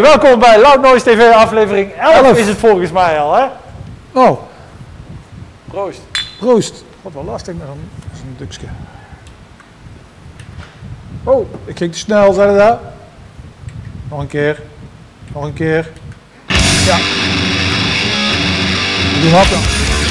Hey, welkom bij Loud Noise TV aflevering 11, Elf. is het volgens mij al, hè? Oh, Proost. proost. Wat wel lastig met zo'n zo'n dukske. Oh, ik ging te snel, zei dat? Nog een keer. Nog een keer. Ja. Doe hap dan.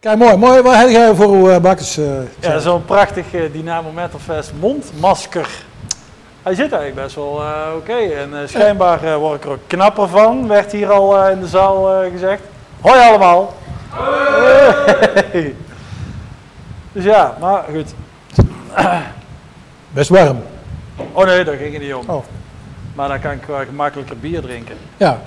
Kijk, mooi. mooi. Wat heb jij voor uw uh, bakkers? eh, Ja, zo'n prachtig eh, Dynamo Metalfest mondmasker. Hij zit eigenlijk best wel eh, oké. En eh, schijnbaar eh, word ik er ook knapper van, werd hier al eh, in de zaal eh, gezegd. Hoi allemaal. Hey. Dus ja, maar goed. Best warm. Oh nee, daar ging het niet om. Oh. Maar dan kan ik wel gemakkelijker bier drinken. Ja.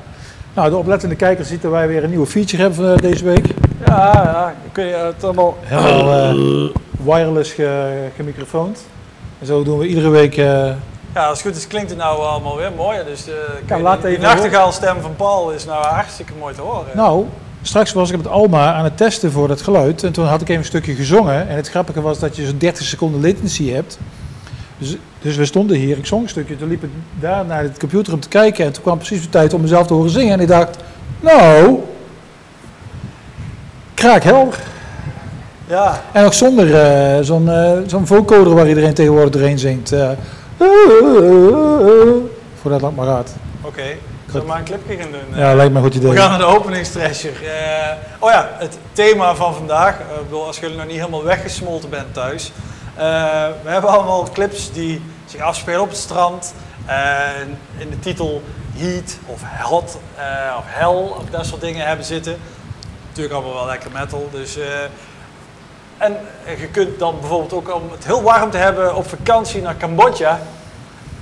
Nou, de oplettende kijker ziet dat wij weer een nieuwe feature hebben van, eh, deze week. Ja, ja. Kun je het allemaal... Helemaal eh, wireless ge, gemicrofoond. En zo doen we iedere week. eh, Ja, als het goed is klinkt het nou allemaal weer mooi. Dus eh, Ja, laat die nachtegaalstem van Paul is nou hartstikke mooi te horen. Nou, straks was ik met Alma aan het testen voor dat geluid. En toen had ik even een stukje gezongen. En het grappige was dat je zo'n 30 seconden latency hebt. Dus, dus we stonden hier, ik zong een stukje. Toen liep ik daar naar de computer om te kijken. En toen kwam precies de tijd om mezelf te horen zingen. En ik dacht, nou, kraakhelder. Ja, En ook zonder eh, zo'n eh, zo'n vocoder waar iedereen tegenwoordig doorheen zingt. eh. voor dat apparaat. oké. Zullen we maar een clipje gaan doen? Ja, lijkt me een goed idee. We gaan naar de openingstresher. Eh oh ja, het thema van vandaag. ik bedoel, als jullie nog niet helemaal weggesmolten bent thuis. We hebben allemaal clips die zich afspelen op het strand. En in de titel Heat of Hot eh, of Hell of dat soort dingen hebben zitten. Natuurlijk allemaal wel lekker metal. Dus, eh, en je kunt dan bijvoorbeeld ook om het heel warm te hebben op vakantie naar Cambodja.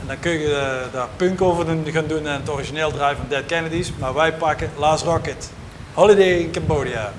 En dan kun je eh, daar punk over gaan doen en het origineel draaien van Dead Kennedys. Maar wij pakken Last Rocket. Holiday in Cambodia.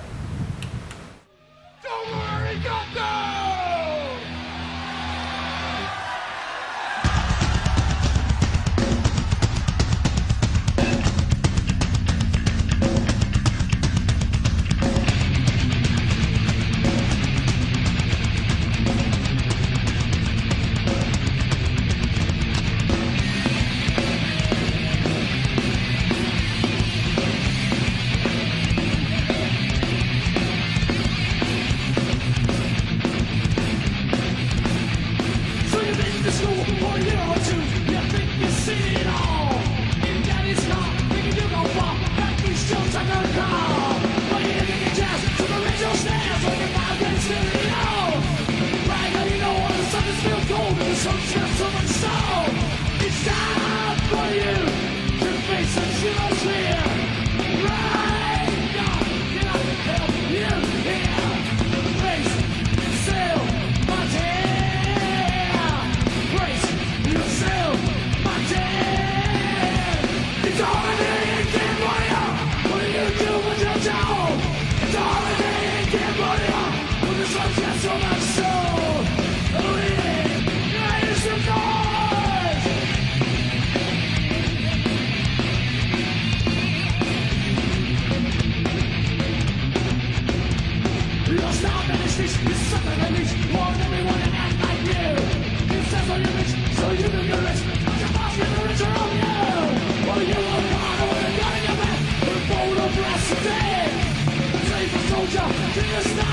Can you stand?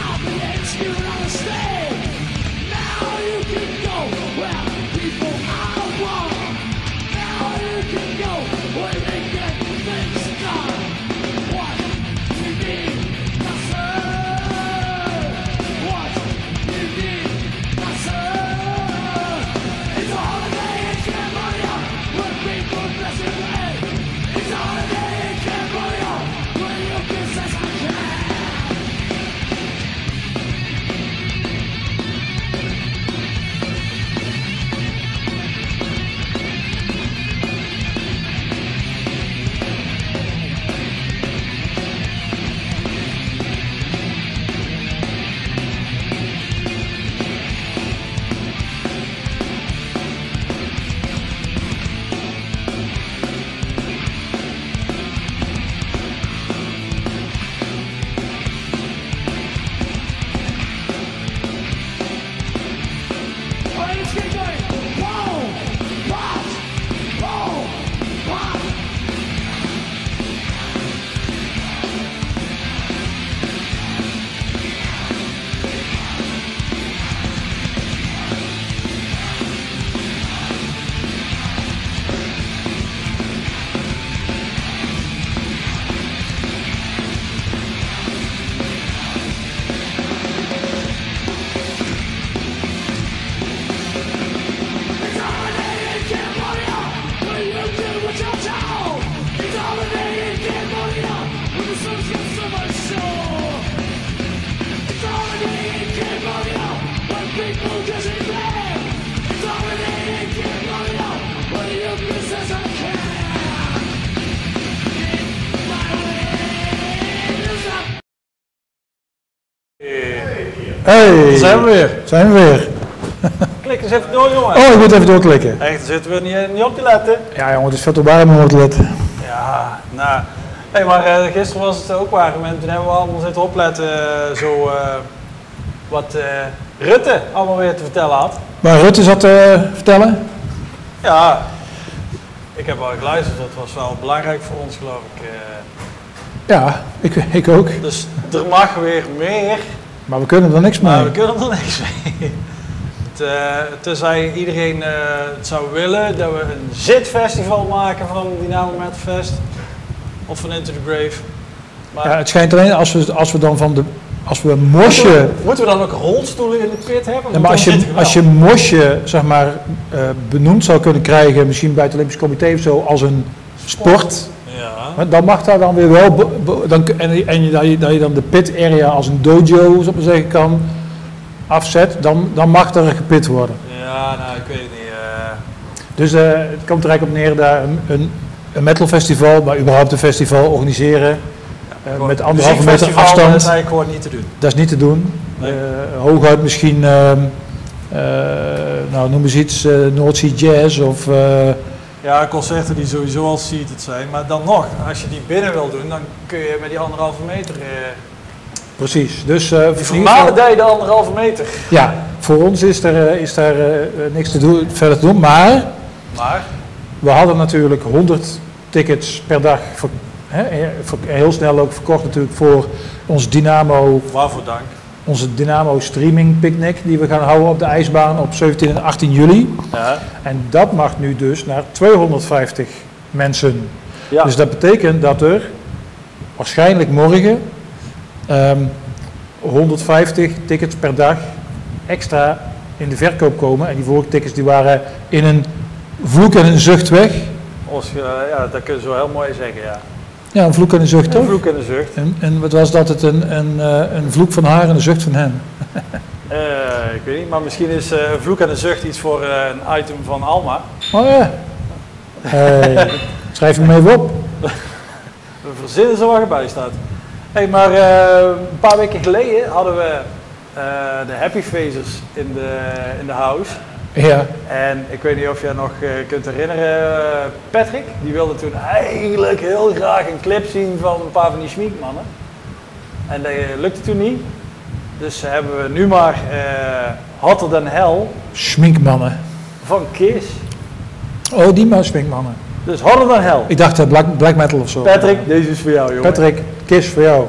Hey, Daar zijn we weer. zijn we weer. Klik eens even door, jongen. Oh, ik moet even doorklikken. Echt, zitten we niet, niet op te letten. Ja jongen, het is veel te warm om op te letten. Ja, nou. Hey, maar eh, gisteren was het ook waar. En toen hebben we allemaal zitten opletten eh, zo eh, wat eh, Rutte allemaal weer te vertellen had. Maar Rutte zat te vertellen? Ja, ik heb wel geluisterd. Dat was wel belangrijk voor ons, geloof ik. eh. Ja, ik, ik ook. dus er mag weer meer, Maar we kunnen er niks mee. maar we kunnen er niks mee. Eh, tenzij iedereen eh, het zou willen dat we een zitfestival maken van Dynamo Metal Fest. Of van Into the Grave. Maar Ja, het schijnt alleen als we, als we dan van de. Als we mosje. moeten we dan ook rolstoelen in de pit hebben? Ja, maar als je, als je mosje zeg maar, eh, benoemd zou kunnen krijgen, misschien bij het Olympisch Comité of zo, als een sport. Dan mag daar dan weer wel. be- be- dan, en en je, dat, je, dat je dan de pit area als een dojo, zo maar zeggen, kan afzet, dan, dan mag er gepit worden. ja, nou ik weet het niet. eh. Dus eh, het komt er eigenlijk op neer daar een, een, een metal festival, maar überhaupt een festival organiseren. eh, met anderhalve meter muziekfestival, Dat afstand. is eigenlijk gewoon niet te doen. Dat is niet te doen. Nee. Hooguit misschien, ehm, eh, nou noem eens iets, eh Noordzee Jazz of... Ja, concerten die sowieso al seated zijn. Maar dan nog, als je die binnen wil doen, dan kun je met die anderhalve meter... eh precies. Dus Vermalen jij de anderhalve meter. ja, voor ons is er, eh, is daar eh, eh, niks te doen, verder te doen. Maar Maar, we hadden natuurlijk 100 tickets per dag. Voor, hè, heel snel ook verkocht natuurlijk voor ons Dynamo waarvoor dank. Onze Dynamo Streaming Picnic die we gaan houden op de ijsbaan op 17 en 18 juli. Ja. En dat mag nu dus naar 250 mensen. Ja. Dus dat betekent dat er waarschijnlijk morgen ehm, 150 tickets per dag extra in de verkoop komen. En die vorige tickets die waren in een vloek en een zucht weg. Als, je- ja, dat kun je zo heel mooi zeggen, ja. Ja, een vloek en een zucht Een toch? vloek en een zucht. En, en wat was dat? Het een, een, eh, een vloek van haar en een zucht van hem. Eh, ik weet niet, maar misschien is eh, een vloek en een zucht iets voor een item van Alma. Oh ja. Hey, schrijf hem even op. We verzinnen zo waar erbij staat. Hey, maar een paar weken geleden hadden we de Happy Phasers in de, in de house. Ja. En ik weet niet of jij nog eh, kunt herinneren, eh, Patrick, die wilde toen eigenlijk heel graag een clip zien van een paar van die schmiekmannen. En dat eh, lukte toen niet. Dus hebben we nu maar eh Hotter Than Hell Schminkmannen. van Kiss. Oh, die maar schminkmannen. Dus Hotter Than Hell. Ik dacht eh, black, black metal of zo. Patrick, deze is voor jou, jongen. Patrick, kiss voor jou.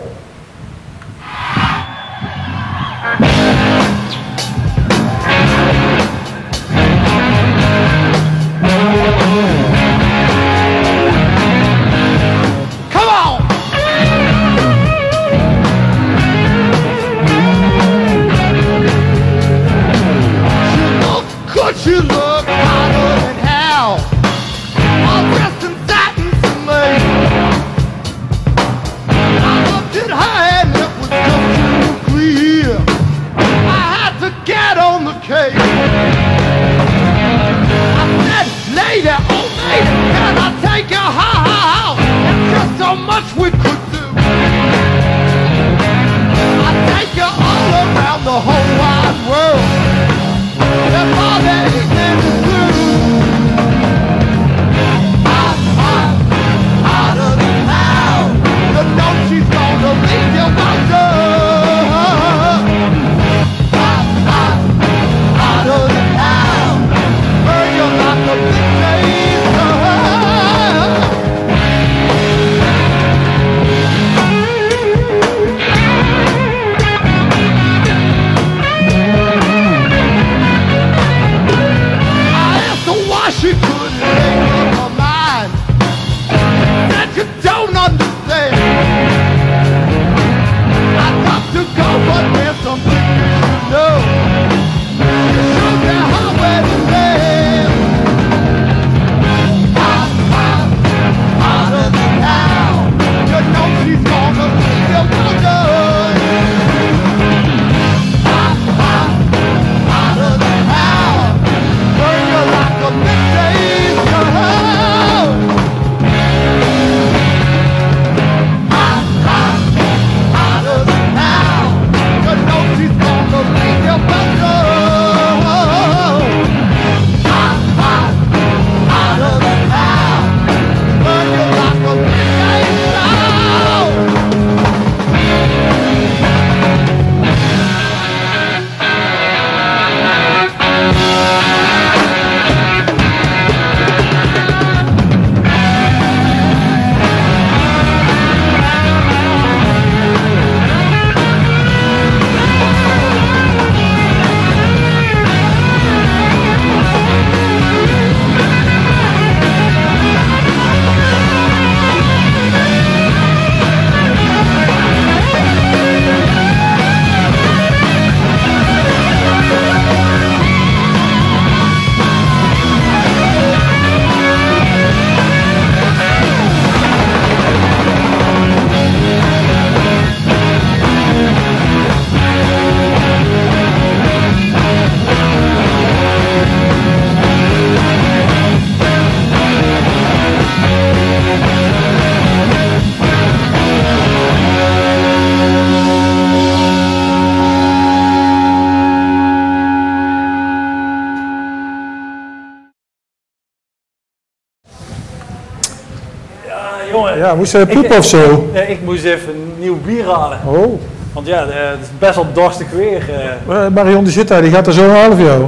Ja, moest je poepen of zo? Ja, ik moest even een nieuw bier halen. Oh, Want ja, eh, het is best wel dorstig weer. eh. eh, Marion die zit daar, die gaat er zo halen voor jou.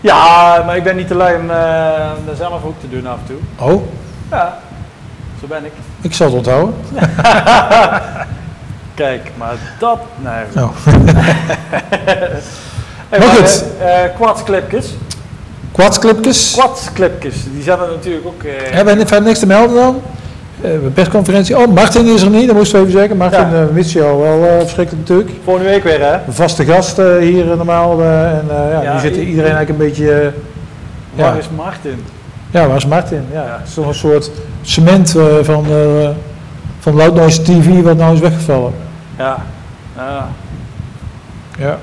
Ja, maar ik ben niet te lui om dat zelf ook te doen af en toe. Oh, Ja, zo ben ik. ik zal het onthouden. Kijk, maar dat... Nee. Oh. Hey, Maar goed. Quadsclipjes. Quadsclipjes. Quadsclipjes, die zijn er natuurlijk ook... eh, Hebben we verder niks te melden dan? Eh, persconferentie. Oh, Martin is er niet, dat moesten we even zeggen. Martin Ja. je al wel eh, verschrikkelijk natuurlijk. Volgende week weer, hè? Een vaste gast eh, hier eh, normaal. eh, en eh, ja, Ja, nu zit iedereen eigenlijk een beetje... eh, Waar ja. is Martin? ja, waar is Martin? Ja, Ja. het is toch een soort cement eh, van, eh van Loud Noise TV wat nou is weggevallen. Ja. ja. Ja.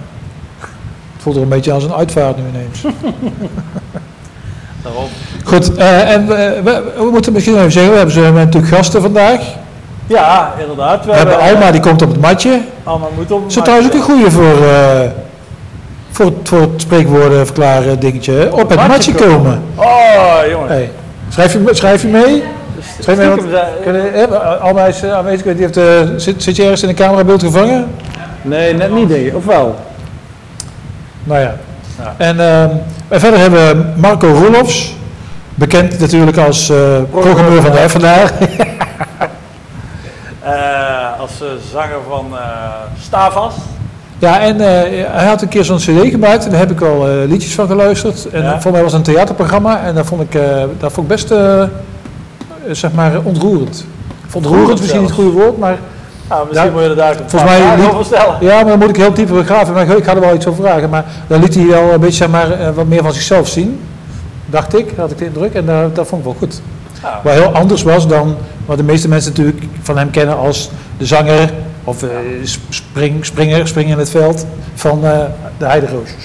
Het voelt er een beetje als een uitvaart nu ineens. Daarom. Goed, eh, en we, we, we moeten misschien even zeggen, we hebben, natuurlijk gasten vandaag. Ja, inderdaad. We hebben Alma, eh, die komt op het matje. Alma moet op Dat is trouwens ook een goeie voor, eh, voor, het- voor het spreekwoorden verklaren dingetje. Op het matje matje komen. komen. Oh, jongen. Hey. Schrijf, je, schrijf je mee? Schrijf je mee kunnen, eh, Alma is eh, aanwezig, niet of de, zit, zit je ergens in een camerabeeld gevangen? Nee, net niet, denk ik. Of wel? Nou ja. Ja. En, ehm, en verder hebben we Marco Roelofs, bekend natuurlijk als eh, programmeur van de Effenaar. Eh, als eh, zanger van eh Stavas. Ja, en hij had een keer zo'n cd gemaakt en daar heb ik al liedjes van geluisterd. En Ja. voor mij was het een theaterprogramma en dat vond ik, eh, dat vond ik best, zeg maar, ontroerend. Ontroerend is misschien niet het goede woord, maar Nou, misschien Ja. moet je er daar Volgens mij vragen over stellen. ja, maar dan moet ik heel diep begraven. Maar ik, ga er wel iets over vragen. Maar dan liet hij wel een beetje, zeg maar, eh, wat meer van zichzelf zien. Dacht ik, had ik de indruk. En eh, dat vond ik wel goed. Ja. Wat heel anders was dan wat de meeste mensen natuurlijk van hem kennen als de zanger of eh, spring, springer, springen in het veld van eh, de Heideroosjes.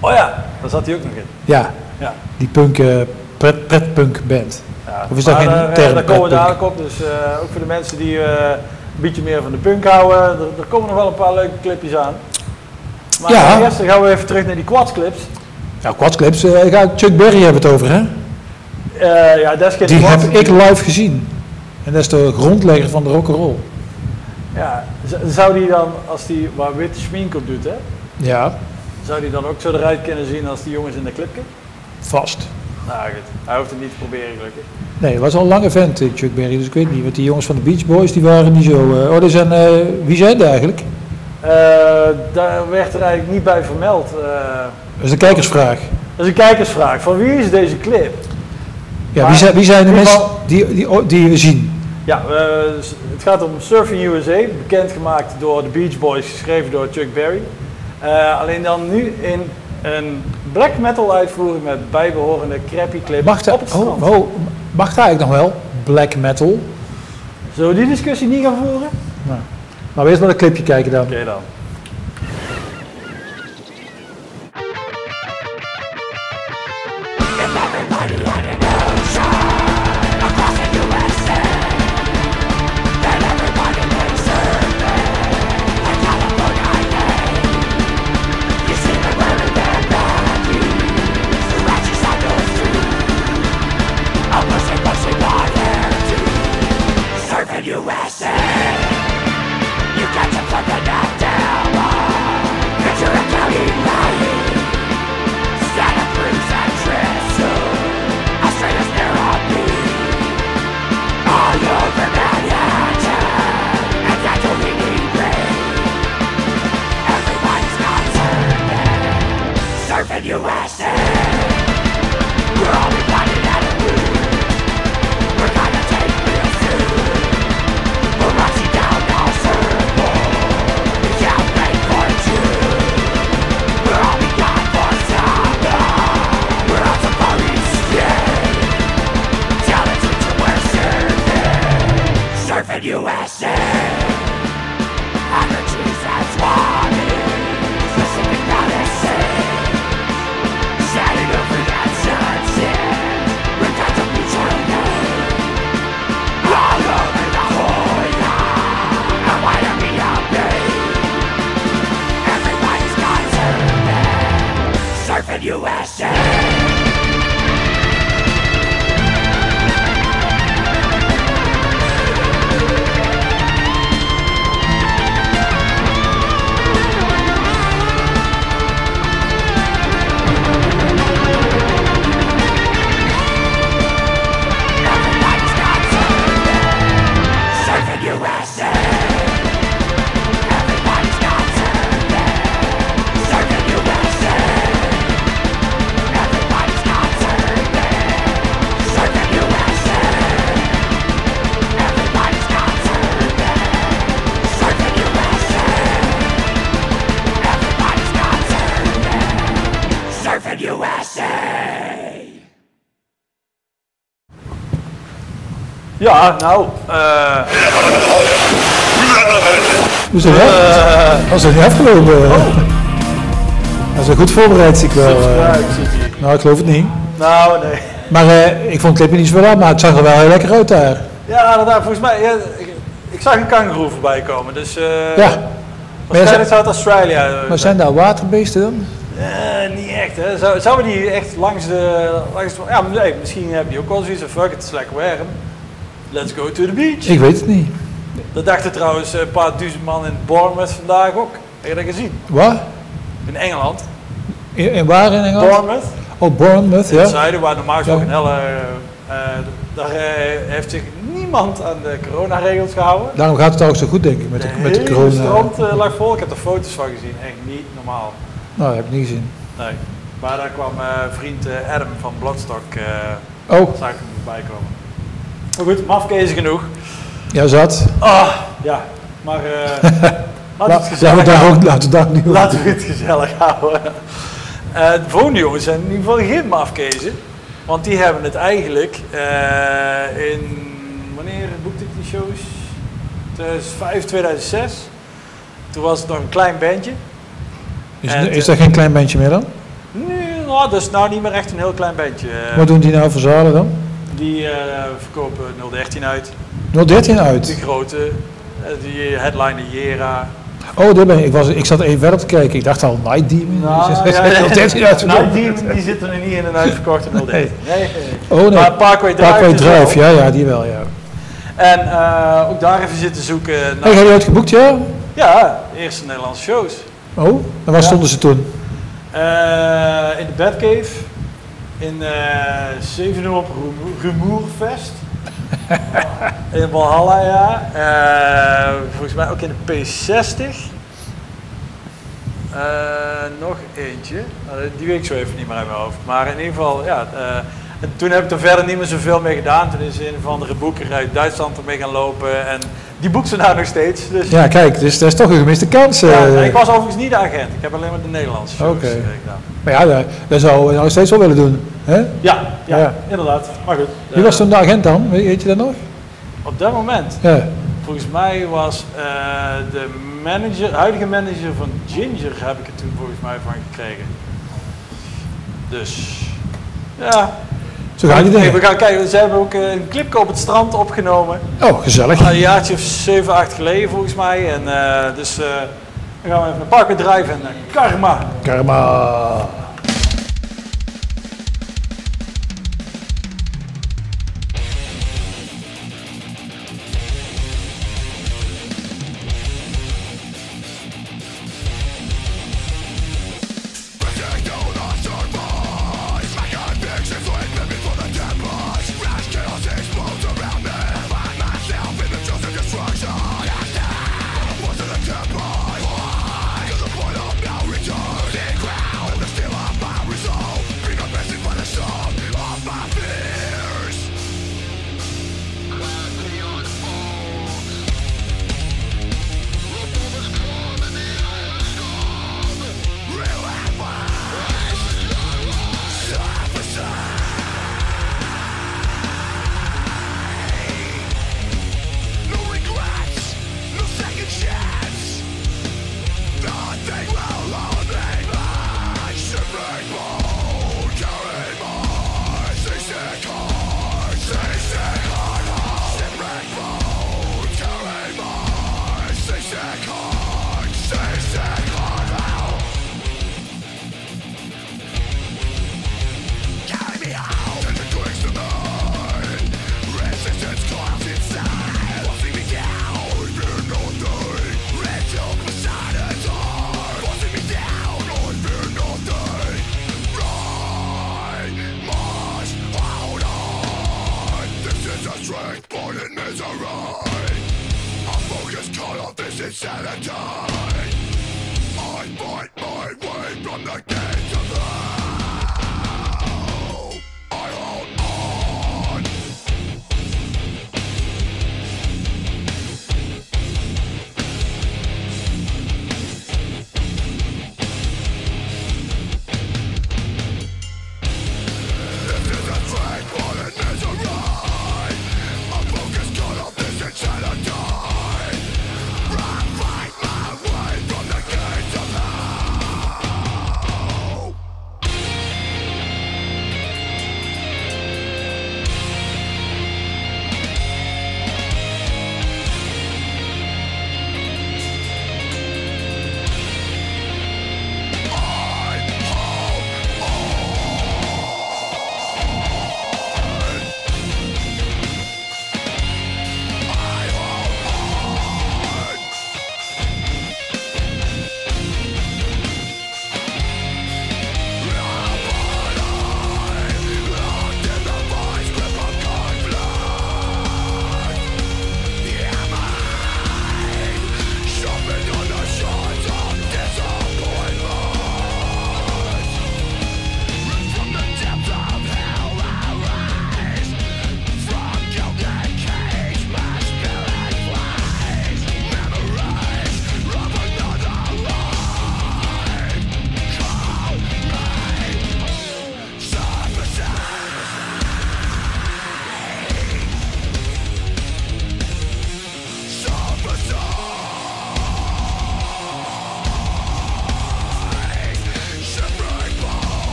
Oh ja, daar zat hij ook nog in. Ja, Ja. die punk, pret, pretpunk band. Ja. Of is dat geen term, Daar komen we pretpunk? dadelijk op. Dus ook voor de mensen die beetje meer van de punk houden. Er, er komen nog wel een paar leuke clipjes aan. Maar Ja. eerst gaan we even terug naar die quadsclips. Ja, quadsclips. eh, ga- Chuck Berry hebben het over, hè? Eh ja, dat is geen Die heb ik live gezien. En dat is de grondlegger van de rock'n'roll. Ja, zou die dan, als die waar witte schmink op doet, hè, Ja, zou die dan ook zo eruit kunnen zien als die jongens in de clipje? vast. Nou goed, hij hoeft het niet te proberen gelukkig. Nee, het was al een lange vent, eh, Chuck Berry, dus ik weet niet. Want die jongens van de Beach Boys, die waren niet zo... eh, oh, die zijn, eh, wie zijn die eigenlijk? Daar werd er eigenlijk niet bij vermeld. Dat is een kijkersvraag. dat is een kijkersvraag, van wie is deze clip? Ja, Maar wie, zijn, wie zijn de mensen geval- die, die, die we zien? Ja, eh, s- het gaat om Surfing USA, bekendgemaakt door de Beach Boys, geschreven door Chuck Berry. Alleen dan nu in een black metal uitvoering met bijbehorende crappy clip Mag, op het strand. oh, oh, mag dat eigenlijk nog wel? Black metal. Zullen we die discussie niet gaan voeren? Nou, maar we eerst maar een clipje kijken dan. Oké dan. Ja, nou, eh, Hoe is dat? eh, Was dat niet afgelopen? Dat is wel goed voorbereid, zie ik wel. eh. zit hier. Nou, ik geloof het niet. Nou, nee. Maar eh, ik vond het clipje niet zo wel aan, maar het zag er wel heel lekker uit daar. Ja, inderdaad, volgens mij, ja, ik, ik zag een kangoeroe voorbij komen, dus eh Ja. Maar, waarschijnlijk zijn, zou het Australië eh, maar zijn daar waterbeesten dan? Eh, niet echt, hè. Zou, zouden die echt langs de, langs de... Ja, nee, misschien heb je ook wel zoiets van, fuck, het is lekker warm. Let's go to the beach. Ik weet het niet. Dat dachten trouwens een paar duizend man in Bournemouth vandaag ook. Heb je dat gezien? Waar? In Engeland. In, in waar in Engeland? Bournemouth. Oh, Bournemouth, In het ja. zuiden, waar normaal gesproken Ja. een hele... eh, daar eh, heeft zich niemand aan de coronaregels gehouden. Daarom gaat het ook zo goed, denk ik, met de, met de corona. strand eh, lag vol. Ik heb er foto's van gezien. Echt niet normaal. Nou, dat heb ik niet gezien. Nee. Maar daar kwam eh, vriend eh, Adam van Bloodstock, eh Oh, zag ik hem voorbij komen. Maar goed, mafkezen genoeg. ja, zat. Ah, ja. Maar eh laten we het we gezellig daar houden. ook laten we daar niet Laten we het gezellig houden. Eh, de volgende jongens zijn in ieder geval geen mafkezen. Want die hebben het eigenlijk eh, in... Wanneer boekte ik die shows? 2005, 2006. Toen was het nog een klein bandje. Is, En, is eh, dat geen klein bandje meer dan? Nee, nou, dat is nou niet meer echt een heel klein bandje. Eh, Wat doen die nou voor zalen dan? Die eh, verkopen 013 uit. 013 Die uit. grote, eh, die headliner Jera. Oh, daar ben ik. Ik, was, ik zat even verder te kijken. Ik dacht al, Night Demon. Nou, is 013 uit. Nou, die, die zitten er niet in een uitverkochte 013. Nee, nee, nee. Oh nee, Maar Parkway Drive Parkway Drive, ja, ja, die wel, ja. En eh, ook daar even zitten zoeken Hey, naar... heb je uitgeboekt, ja? Ja, eerste Nederlandse shows. Oh, en waar Ja. stonden ze toen? In de Batcave. In eh Zevenhoop Rumoerfest. in Valhalla, ja. Eh, volgens mij ook in de P60. Eh, nog eentje. Die weet ik zo even niet meer uit mijn hoofd. Maar in ieder geval, ja. Eh, en toen heb ik er verder niet meer zoveel mee gedaan. Toen is een of andere boeker uit Duitsland ermee gaan lopen. En die boekt ze nou nog steeds. Dus Ja, kijk, dus dat is toch een gemiste kans. ja, eh. ik was overigens niet de agent. Ik heb alleen maar de Nederlandse Oké. eh, gedaan. Maar ja, dat, dat zou je nog steeds wel willen doen. Hè? Ja, ja, Ja. inderdaad. Maar goed. Wie eh, was toen de agent dan? Weet je dat nog? Op dat moment, Ja. volgens mij was eh, de manager, huidige manager van Ginger, heb ik er toen volgens mij van gekregen. Dus, ja. Zo gaan die Hey, we dingen. gaan kijken, ze hebben ook eh, een clipje op het strand opgenomen. Oh, gezellig. Een jaartje of 7, 8 geleden volgens mij. En eh, dus, eh, dan gaan we even naar Parkway Drive en Karma. Karma.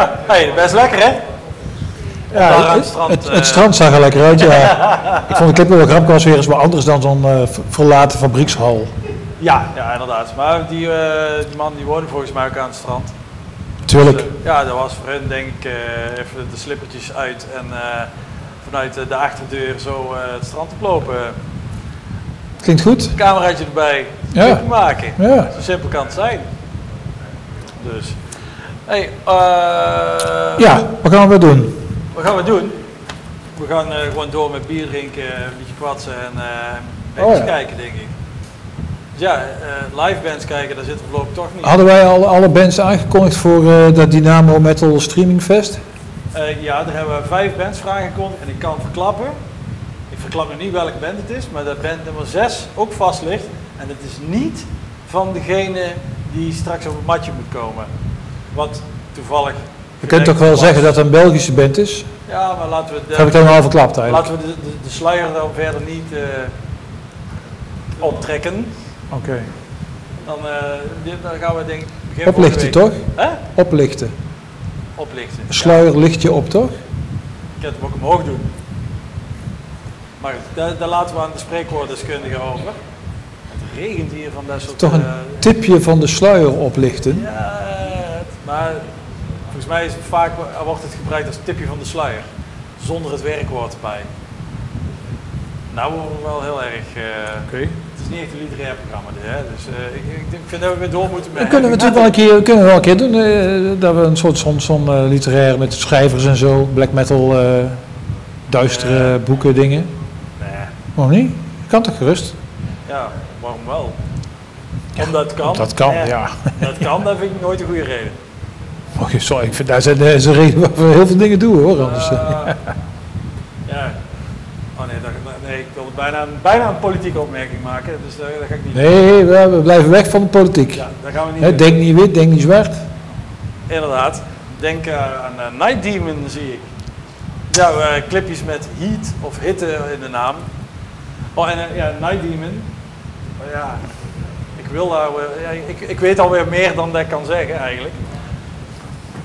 Ja, hey, best lekker hè? Ja, het strand, het, eh. het strand zag er lekker uit, ja. Ik vond de clip wel grappig, was weer eens wat anders dan zo'n ver- verlaten fabriekshal. Ja, ja inderdaad. Maar die, eh, die man die woonde volgens mij ook aan het strand. Tuurlijk. Dus, ja, dat was voor hen denk ik even de slippertjes uit en vanuit de achterdeur zo het strand oplopen. Klinkt goed. Cameraatje erbij, Ja. maken. Ja. Zo simpel kan het zijn. Dus. Hey, eh, Ja, wat gaan we doen? Wat gaan we doen? We gaan eh, gewoon door met bier drinken, een beetje kwatsen en eh Oh bandjes ja. kijken, denk ik. Dus ja, eh, live bands kijken, daar zitten we voorlopig toch niet. Hadden wij al alle bands aangekondigd voor eh, dat Dynamo Metal Streaming Fest? Eh, ja, daar hebben we vijf bands voor aangekondigd en ik kan verklappen. Ik verklap nog niet welke band het is, maar dat band nummer 6 ook vast ligt. En het is niet van degene die straks op het matje moet komen. Wat toevallig. Je kunt toch wel zeggen dat het een Belgische band is? Ja, maar laten we, Dat heb ik dan al verklapt eigenlijk. laten we de, de, de sluier dan verder niet eh, optrekken. Oké. Dan, eh, dan gaan we denk ik Oplichten toch? Hè? Oplichten. Oplichten. Een sluier licht je op toch? Ik kan het hem ook omhoog doen. Maar daar, daar laten we aan de spreekwoorddeskundige over. Het regent hier van dat soort... Toch een eh, tipje van de sluier oplichten. Ja, maar volgens mij is het vaak, wordt het gebruikt als tipje van de sluier. Zonder het werkwoord erbij. Nou worden we wel heel erg... eh, Het is niet echt een literair programma dit, hè. Dus eh, ik, ik, vind dat we weer door moeten met... Kunnen we natuurlijk wel een keer, kunnen we wel een keer doen. eh, dat we een soort zo'n zo'n, eh, literair met schrijvers en zo, black metal, eh, duistere boeken, dingen. Nee, Waarom niet? Kan toch gerust? ja, waarom wel? Omdat het kan. Dat kan, Eh, ja. Dat kan, dat vind ik nooit een goede reden. Oké, sorry, ik vind daar zijn eh, is een reden waar we heel veel dingen doen hoor. Anders, eh. Eh, ja. Oh nee, dat, nee ik wilde bijna, een- bijna een politieke opmerking maken, dus dat, dat ga ik niet nee, we, we blijven weg van de politiek. Ja, dat gaan we niet denk niet wit, denk niet zwart. Inderdaad. Denk eh, aan eh, Night Demon, zie ik. Ja, eh, clipjes met heat of hitte in de naam. Oh, en eh, ja, Night Demon. Oh, ja, ik wil daar... ik, ik weet alweer meer dan dat ik kan zeggen, eigenlijk.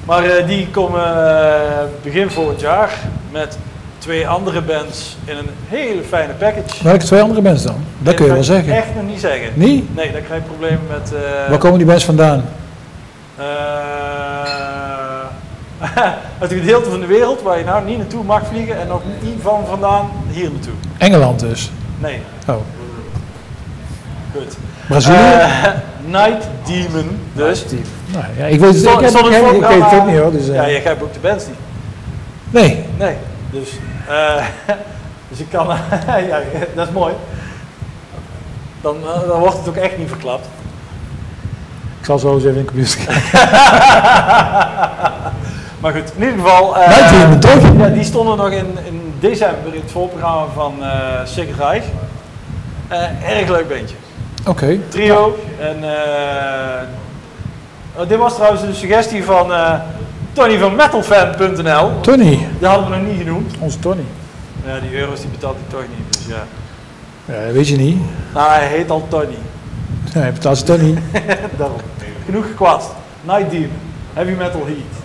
Maar eh, die komen eh, begin volgend jaar met twee andere bands in een hele fijne package. Welke twee andere mensen dan? Dat kun je wel zeggen. echt nog niet zeggen. Niet? Nee, dan krijg je problemen met... eh, Waar komen die bands vandaan? eh, uit een gedeelte van de wereld waar je nou niet naartoe mag vliegen en ook niet van vandaan hier naartoe. Engeland dus. Nee, Oh. goed. Brazilië? Eh, Night Demon, dus. nou, ja, ik weet het, ik, heb, ik, ik weet het ook niet hoor. Dus, eh, Ja, jij hebt ook de bands niet. Nee, Nee, dus, eh, dus ik kan, ja, dat is mooi. Dan, eh, dan wordt het ook echt niet verklapt. ik zal zo eens even in de computer kijken. Maar goed, in ieder geval. eh, Night Demon, toch? Ja, die stonden nog in, in december in het voorprogramma van eh Sick Reich. Eh, erg leuk bandje. Oké. Trio. En eh, oh, dit was trouwens een suggestie van eh, Tony van metalfan.nl. Tony, Die hadden we nog niet genoemd. onze Tony. Ja, die euro's die betaalt hij toch niet. Dus ja. Ja, dat weet je niet. Nou, hij heet al Tony. Nee, betaalt ze Tony. Daarom. Genoeg gekwast. Night Demon. Heavy Metal Heat.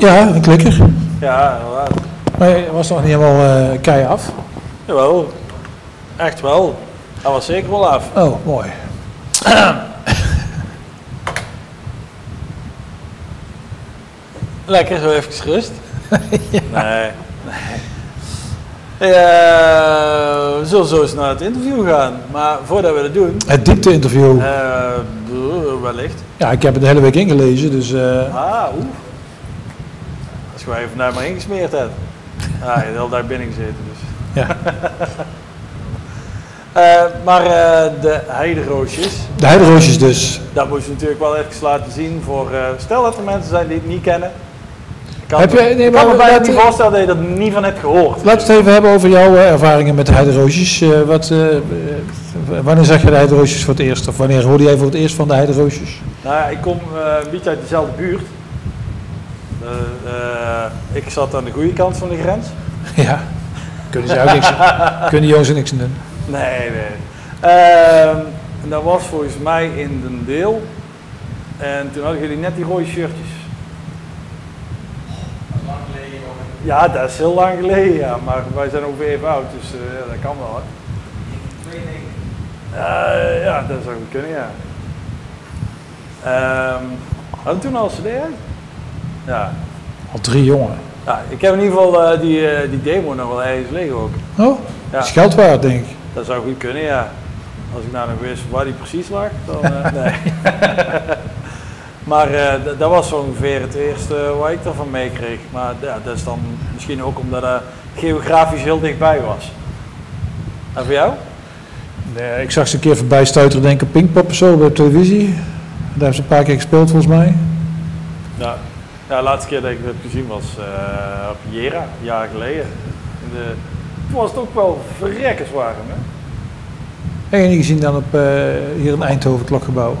Ja, een klikker. Ja, inderdaad. Maar je was nog niet helemaal eh kei af. Jawel. Echt wel. Hij was zeker wel af. Oh, mooi. Lekker, zo even rust. Nee, nee. We zullen zo eens naar het interview gaan. Maar voordat we dat doen, Het diepte-interview. eh, wellicht. Ja, ik heb het de hele week ingelezen, dus... eh, Ah, Als je naar maar ingesmeerd hebt. Ah, je hebt dag binnen gezeten dus. ja. Eh, maar eh, de heideroosjes, De heideroosjes dus. dat moet je natuurlijk wel even laten zien voor... eh, stel dat er mensen zijn die het niet kennen. Ik kan, Heb je- nee, ik kan me bijna niet voorstellen dat je er niet van hebt gehoord. Laten we het even hebben over jouw ervaringen met de heideroosjes. Wat, wanneer zag je de heideroosjes voor het eerst? Of wanneer hoorde jij voor het eerst van de heideroosjes? Nou ja, ik kom een beetje uit dezelfde buurt. Ik zat aan de goede kant van de grens. ja. Kunnen ze ook niks Kunnen jongens er niks aan doen? Nee, nee. En dat was volgens mij in Den Deel. En toen hadden jullie net die rode shirtjes. Ja, dat is heel lang geleden, ja. Maar wij zijn ongeveer even oud, dus eh, ja, dat kan wel. Hè. Ja, dat zou goed kunnen, ja. Ehm hadden we toen al cd uit? Ja. Al drie jongen. ja. Ik heb in ieder geval eh, die, eh, die demo nog wel ergens liggen ook. Oh, Ja. is geld waard, denk ik. Dat zou goed kunnen, ja. Als ik nou nog wist waar die precies lag, dan eh, nee. maar dat was zo ongeveer het eerste wat ik ervan meekreeg. Maar ja, dat is dan misschien ook omdat het geografisch heel dichtbij was. En voor jou? Nee, ik zag ze een keer voorbij stuiteren, denk ik, Pinkpop of zo op televisie. Daar hebben ze een paar keer gespeeld, volgens mij. Ja. Ja, de laatste keer dat ik het gezien was eh, op Jera, een jaar geleden. In de, toen was het ook wel verrekkers warm, hè? Heb je niet gezien dan op, eh, hier in Eindhoven, het Klokgebouw?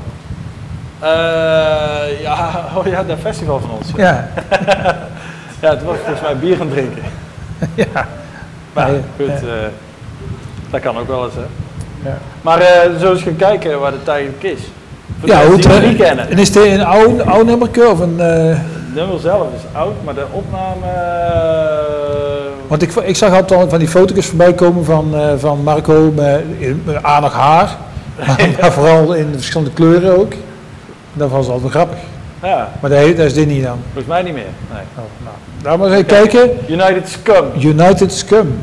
Eh, ja, oh ja, dat festival van ons. Ja. Ja, het was volgens mij bier gaan drinken. ja. Maar Ja, goed, ja. eh, dat kan ook wel eens, hè. Ja. Maar eh zo eens gaan kijken waar het eigenlijk is. Ja, de hoe die het, het niet eh, kennen. En is dit een oud, oud nummerke of een... eh, Het nummer zelf is oud, maar de opname... eh, want ik, ik zag altijd al van die foto's voorbij komen van, eh, van Marco met, met aardig haar. Maar, maar vooral in verschillende kleuren ook. Dat was altijd wel grappig. ja, Maar dat, dat is dit niet dan. volgens mij niet meer. Nee. Oh, nou. Daar maar eens even kijken. United Scum. United Scum.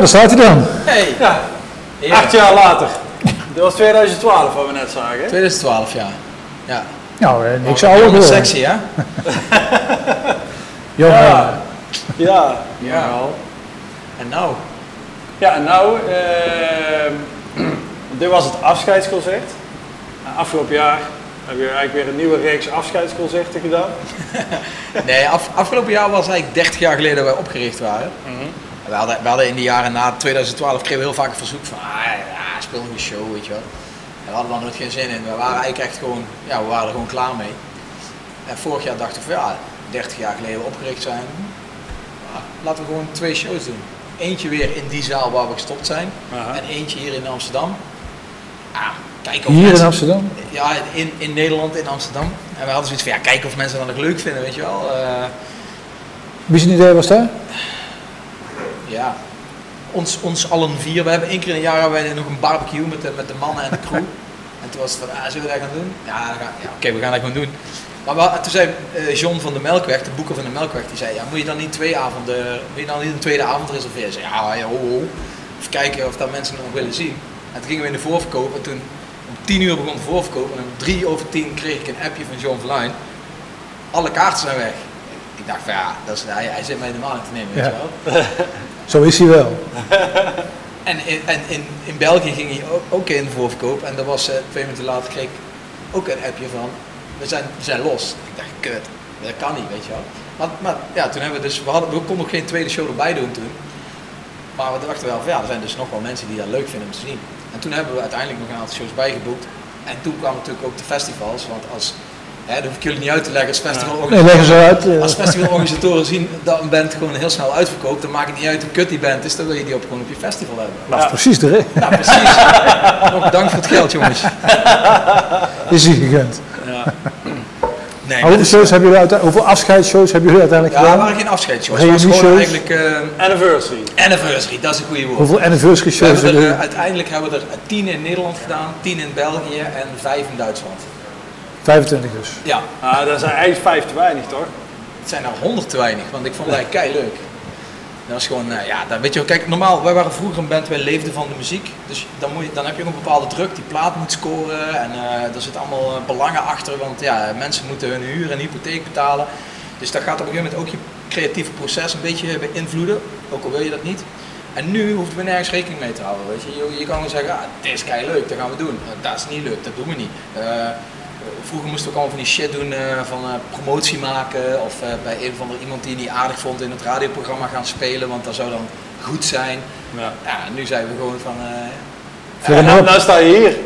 Daar staat hij dan. Hey, ja. acht jaar later. Dat was 2012 wat we net zagen. hè? 2012, ja. Ja. Nou, eh, niks Jonge ouder hoor. Sexy, hè? Jongen, Ja. Ja, Ja. En nou? Ja, en nou, ehm, dit was het afscheidsconcert. En afgelopen jaar heb je eigenlijk weer een nieuwe reeks afscheidsconcerten gedaan. Nee, af, afgelopen jaar was eigenlijk 30 jaar geleden dat wij opgericht waren. We, hadden, we hadden in de jaren na 2012 kregen we heel vaak een verzoek van, ah, ja, speel nog een show, weet je wel. En we hadden daar nooit geen zin in. We waren eigenlijk echt gewoon, ja, we waren er gewoon klaar mee. En vorig jaar dachten we ja, 30 jaar geleden opgericht zijn, ja, laten we gewoon twee shows doen. Eentje weer in die zaal waar we gestopt zijn. Aha. En eentje hier in Amsterdam. Ah, kijken of hier in Amsterdam. ja, in, in Nederland, in Amsterdam. En we hadden zoiets van, ja, kijken of mensen dat nog leuk vinden, weet je wel. Eh, Wie zijn idee was daar? Ja, ons, ons allen vier. We hebben één keer in een jaar hebben wij nog een barbecue met de, met de mannen en de crew. en toen was het van, ah, zullen we dat gaan doen? Ja, ja oké, we gaan dat gewoon doen. Maar we, toen zei eh, John van de Melkweg, de boeker van de Melkweg, die zei, ja, moet je dan niet twee avonden, moet je dan niet een tweede avond reserveren? Ik zei, ja, ja, ho, ho. Even kijken of dat mensen nog willen zien. En toen gingen we in de voorverkoop en toen om tien uur begon de voorverkoop en om drie over tien kreeg ik een appje van John Verluin. Alle kaarten zijn weg. Ik dacht van ja, dat is, hij, hij zit mij in de maling te nemen, weet Ja. je wel. Zo is hij wel. En, in, en in, in België ging hij ook, ook in voorverkoop. En dat was twee minuten later kreeg ik ook een appje van, we zijn, we zijn los. Ik dacht, kut, dat kan niet, weet je wel. Maar, maar ja, toen hebben we dus, we, hadden, we konden nog geen tweede show erbij doen toen. Maar we dachten wel van, ja, er zijn dus nog wel mensen die dat leuk vinden om te zien. En toen hebben we uiteindelijk nog een aantal shows bijgeboekt. En toen kwamen natuurlijk ook de festivals, want als, hè, dat hoef ik jullie niet uit te leggen, als festival Nee, leggen ze uit. eh. als festivalorganisatoren zien dat een band gewoon heel snel uitverkoopt, dan maakt het niet uit hoe kut die band is, dan wil je die op, gewoon op je festival hebben. Dat is precies de reden. Nou, precies. Nog dank voor het geld, jongens. Is hij gegund. Nee, Maar hoeveel, shows hebben jullie hoeveel afscheidsshows hebben jullie uiteindelijk ja, gedaan? waren geen afscheidsshows. Het was gewoon eigenlijk eh, Anniversary. anniversary, dat is een goede woord. Hoeveel anniversary shows hebben er, jullie? eh, uiteindelijk hebben we er tien in Nederland gedaan, tien in België en vijf in Duitsland. 25 dus. Ja, Ah, dat zijn eigenlijk vijf te weinig, toch? het zijn er honderd te weinig, want ik vond het eigenlijk kei leuk. Dat was gewoon, eh, ja, dan weet je wel, kijk, normaal, wij waren vroeger een band, wij leefden van de muziek. Dus dan, moet je, dan heb je ook een bepaalde druk, die plaat moet scoren en eh er zitten allemaal eh, belangen achter, want ja, mensen moeten hun huur en hypotheek betalen. Dus dat gaat op een gegeven moment ook je creatieve proces een beetje beïnvloeden, ook al wil je dat niet. En nu hoeven we nergens rekening mee te houden, weet je. Je, je kan gewoon zeggen, ah, dit is kei leuk, dat gaan we doen. Dat is niet leuk, dat doen we niet. Eh, Vroeger moesten we ook allemaal van die shit doen eh, van eh, promotie maken of eh, bij een of ander iemand die je niet aardig vond in het radioprogramma gaan spelen, want dat zou dan goed zijn. Ja. Ja, nu zijn we gewoon van, eh, hem nou, nou sta je hier.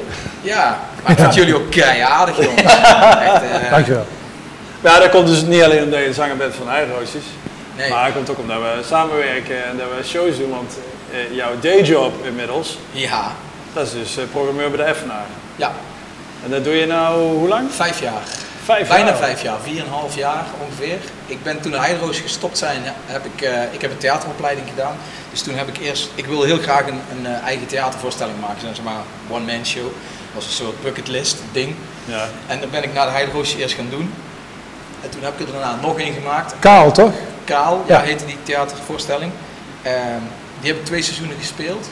ja, maar ik vind jullie ook kei aardig jongens. Echt, Dankjewel. Ja, dat komt dus niet alleen omdat je zanger bent van Heideroosjes. Nee. Maar het komt ook omdat we samenwerken en dat we shows doen. Want eh, jouw dayjob inmiddels, Ja, dat is dus programmeur bij de Effenaar. ja, En dat doe je nou hoe lang? vijf jaar. Vijf Bijna jaar. vijf jaar, vier en een half jaar ongeveer. Ik ben toen de Heideroos gestopt zijn, heb ik, eh, ik heb een theateropleiding gedaan. Dus toen heb ik eerst, ik wilde heel graag een, een eh, eigen theatervoorstelling maken, zeg maar one man show. Dat was een soort bucketlist ding. Ja. En dan ben ik naar de Heideroos eerst gaan doen. En toen heb ik er daarna nog één gemaakt. Kaal, toch? Kaal, Ja. ja. heette die theatervoorstelling. Ehm, die heb ik twee seizoenen gespeeld.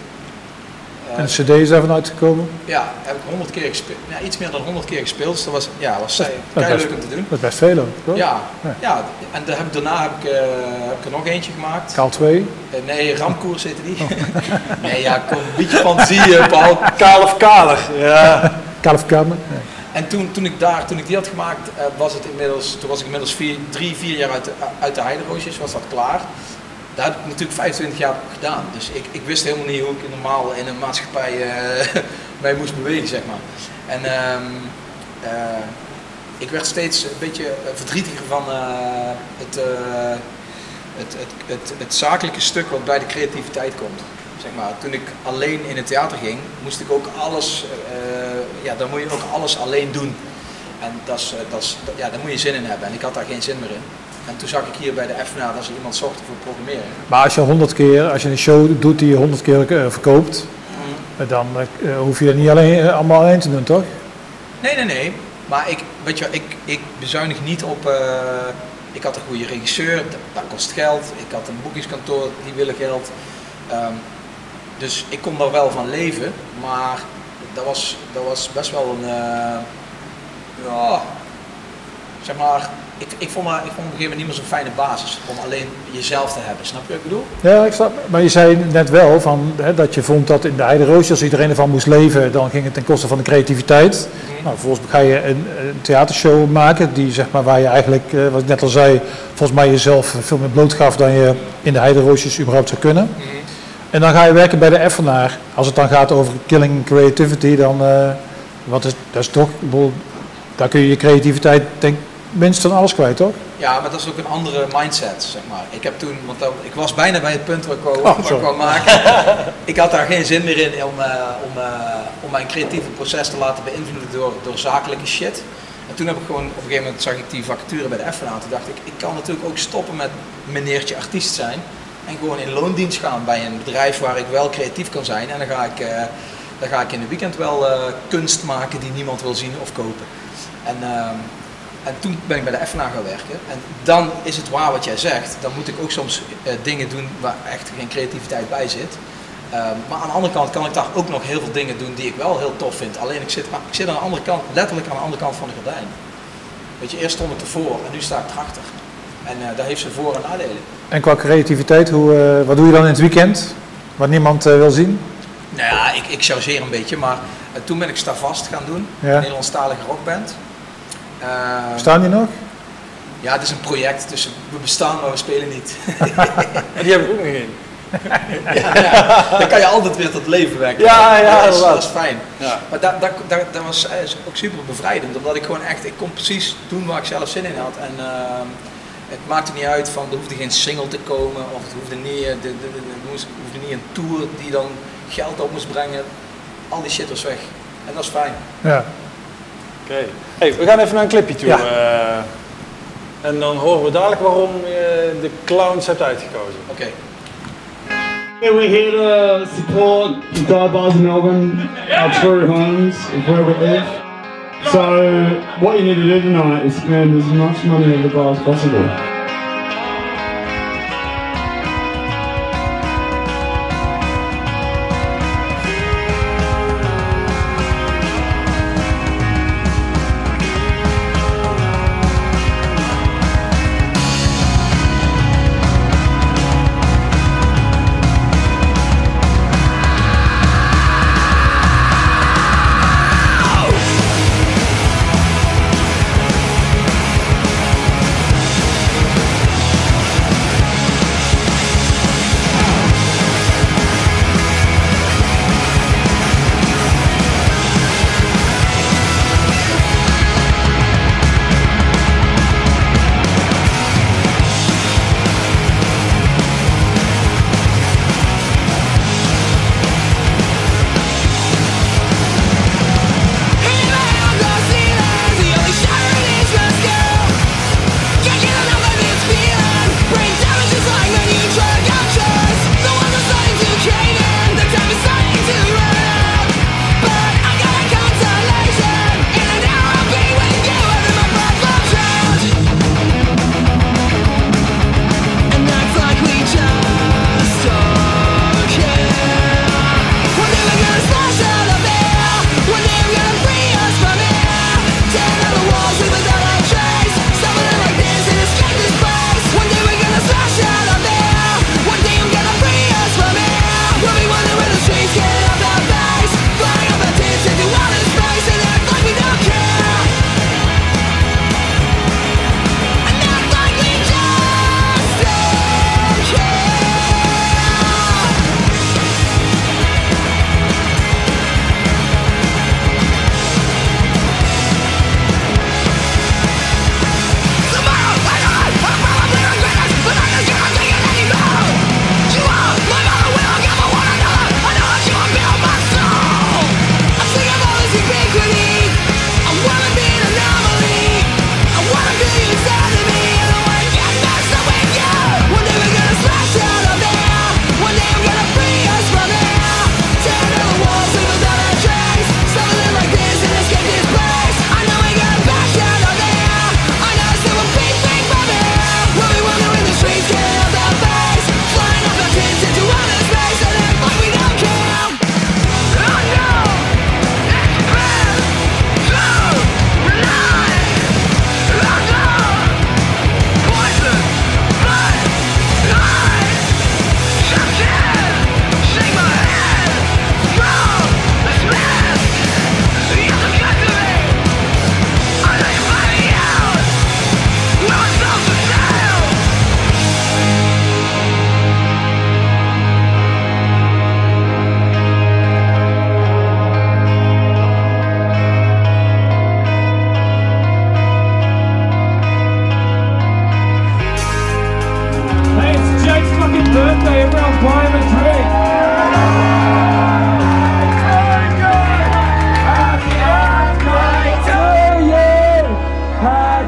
En de cd is daarvan uitgekomen. ja, heb ik honderd keer gespeeld. Ja, iets meer dan honderd keer gespeeld. Dus dat was, ja, was Dat- leuk om te doen. Dat is best veel ook? Ja, Ja. ja. en heb ik, daarna heb ik, eh, heb ik er nog eentje gemaakt. Kaal 2. Eh, nee, Ramkoers heette die. nee, ja, kom, een beetje fantasie, eh, Paul. Kaal of kaler? Ja. Kaal of Kamer. En toen, toen, ik daar, toen ik die had gemaakt, was het inmiddels, toen was ik inmiddels vier, drie, vier jaar uit de, uit de Heideroosjes, was dat klaar. Daar heb ik natuurlijk 25 jaar gedaan. Dus ik, ik wist helemaal niet hoe ik normaal in een maatschappij eh mij moest bewegen, zeg maar. En ehm, eh, ik werd steeds een beetje eh, verdrietiger van het, het, het, het, het zakelijke stuk wat bij de creativiteit komt. Zeg maar, toen ik alleen in het theater ging, moest ik ook alles, ja, dan moet je ook alles alleen doen. En dat is, dat is, ja, daar moet je zin in hebben. En ik had daar geen zin meer in. En toen zag ik hier bij de FNA dat ze iemand zochten voor programmeren. Maar als je 100 keer, als je een show doet die je 100 keer eh, verkoopt, eh, dan eh, hoef je dat niet alleen, allemaal alleen te doen, toch? Nee, nee, nee. Maar ik, weet je, ik, ik bezuinig niet op. ik had een goede regisseur, dat, dat kost geld. Ik had een boekingskantoor, die willen geld. Ehm, dus ik kon daar wel van leven, maar dat was, dat was best wel een. ja, zeg maar. Ik, ik, vond maar, ik vond op een gegeven moment niet meer zo'n fijne basis om alleen jezelf te hebben. Snap je wat ik bedoel? Ja, ik snap. Maar je zei net wel van, hè, dat je vond dat in de Heideroosje, als iedereen ervan moest leven, dan ging het ten koste van de creativiteit. Nou, vervolgens ga je een, een theatershow maken, die, zeg maar, waar je eigenlijk, eh, wat ik net al zei, volgens mij jezelf veel meer blootgaf dan je in de Heideroosjes überhaupt zou kunnen. En dan ga je werken bij de Effenaar. Als het dan gaat over killing creativity, dan eh, wat is, dat is toch, daar kun je je creativiteit denk ik minstens van alles kwijt, toch? Ja, maar dat is ook een andere mindset, zeg maar. Ik heb toen, want ik was bijna bij het punt waar ik wou, Oh, waar ik sorry. wou maken. ik had daar geen zin meer in om, eh, om, eh, om mijn creatieve proces te laten beïnvloeden door, door zakelijke shit. En toen heb ik gewoon, op een gegeven moment zag ik die vacature bij de FNA. Toen dacht ik, ik kan natuurlijk ook stoppen met meneertje artiest zijn. En gewoon in loondienst gaan bij een bedrijf waar ik wel creatief kan zijn. En dan ga ik, eh, dan ga ik in het weekend wel kunst maken die niemand wil zien of kopen. En, ehm, en toen ben ik bij de FNA gaan werken. En dan is het waar wat jij zegt. Dan moet ik ook soms eh, dingen doen waar echt geen creativiteit bij zit. Ehm, maar aan de andere kant kan ik daar ook nog heel veel dingen doen die ik wel heel tof vind. Alleen ik zit, ik zit aan de andere kant, letterlijk aan de andere kant van de gordijn. Weet je, eerst stond ik ervoor en nu sta ik erachter. En eh daar heeft ze voor- en nadelen. En qua creativiteit, hoe, eh, wat doe je dan in het weekend? Wat niemand wil zien? Nou ja, ik, ik chargeer een beetje, maar toen ben ik Stavast gaan doen. Ja. Een Nederlandstalige rockband. Ehm, Staan die nog? ja, het is een project, dus we bestaan, maar we spelen niet. En die heb ik ook nog in. ja, ja, dan kan je altijd weer tot leven werken. Ja, ja, dat, is, inderdaad. dat is fijn. Ja. Maar dat, dat, dat, dat was eh, ook super bevrijdend, omdat ik gewoon echt, ik kon precies doen waar ik zelf zin in had. En ehm, het maakte niet uit van, er hoefde geen single te komen, of het hoefde niet, eh, de, de, de, de- er moest- hoefde niet een tour die dan geld op moest brengen. Al die shit was weg. En dat is fijn. Ja. Oké. Hey, we gaan even naar een clipje toe. Ja. eh, en dan horen we dadelijk waarom je de clowns hebt uitgekozen. Oké. Yeah, we're here to support the Dive in Melbourne, our true homes where we live. So, what you need to do tonight is spend as much money at the bar as possible.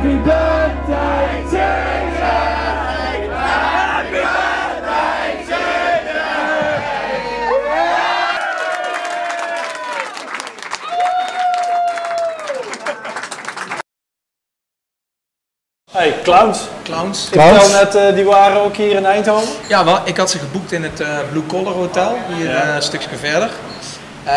Happy birthday. Happy birthday. Hey, clowns. Clowns. Ik Clowns. net, eh, die waren ook hier in Eindhoven. Ja, wel, ik had ze geboekt in het eh, Blue Collar Hotel, hier eh, een stukje verder. Eh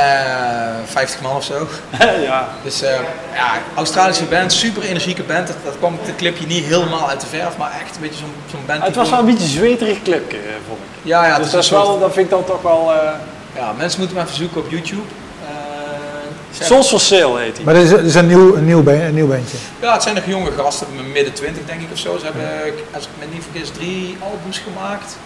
50 man of zo. ja. Dus eh, ja, Australische band, super energieke band. Dat, dat kwam het clipje niet helemaal uit de verf, maar echt een beetje zo'n zo'n band. Het was wel een beetje een zweterig clipje, eh, vond ik. Ja, ja, dus dat, is wel, dat vind ik dan toch wel... eh ja, mensen moeten maar even zoeken op YouTube. Eh, Souls for Sale heet hij. Maar dit is, dit is een, nieuw, een, nieuw een nieuw bandje. Ja, het zijn nog jonge gasten, midden 20 denk ik of zo. Ze hebben, als ik me niet vergis, drie albums gemaakt.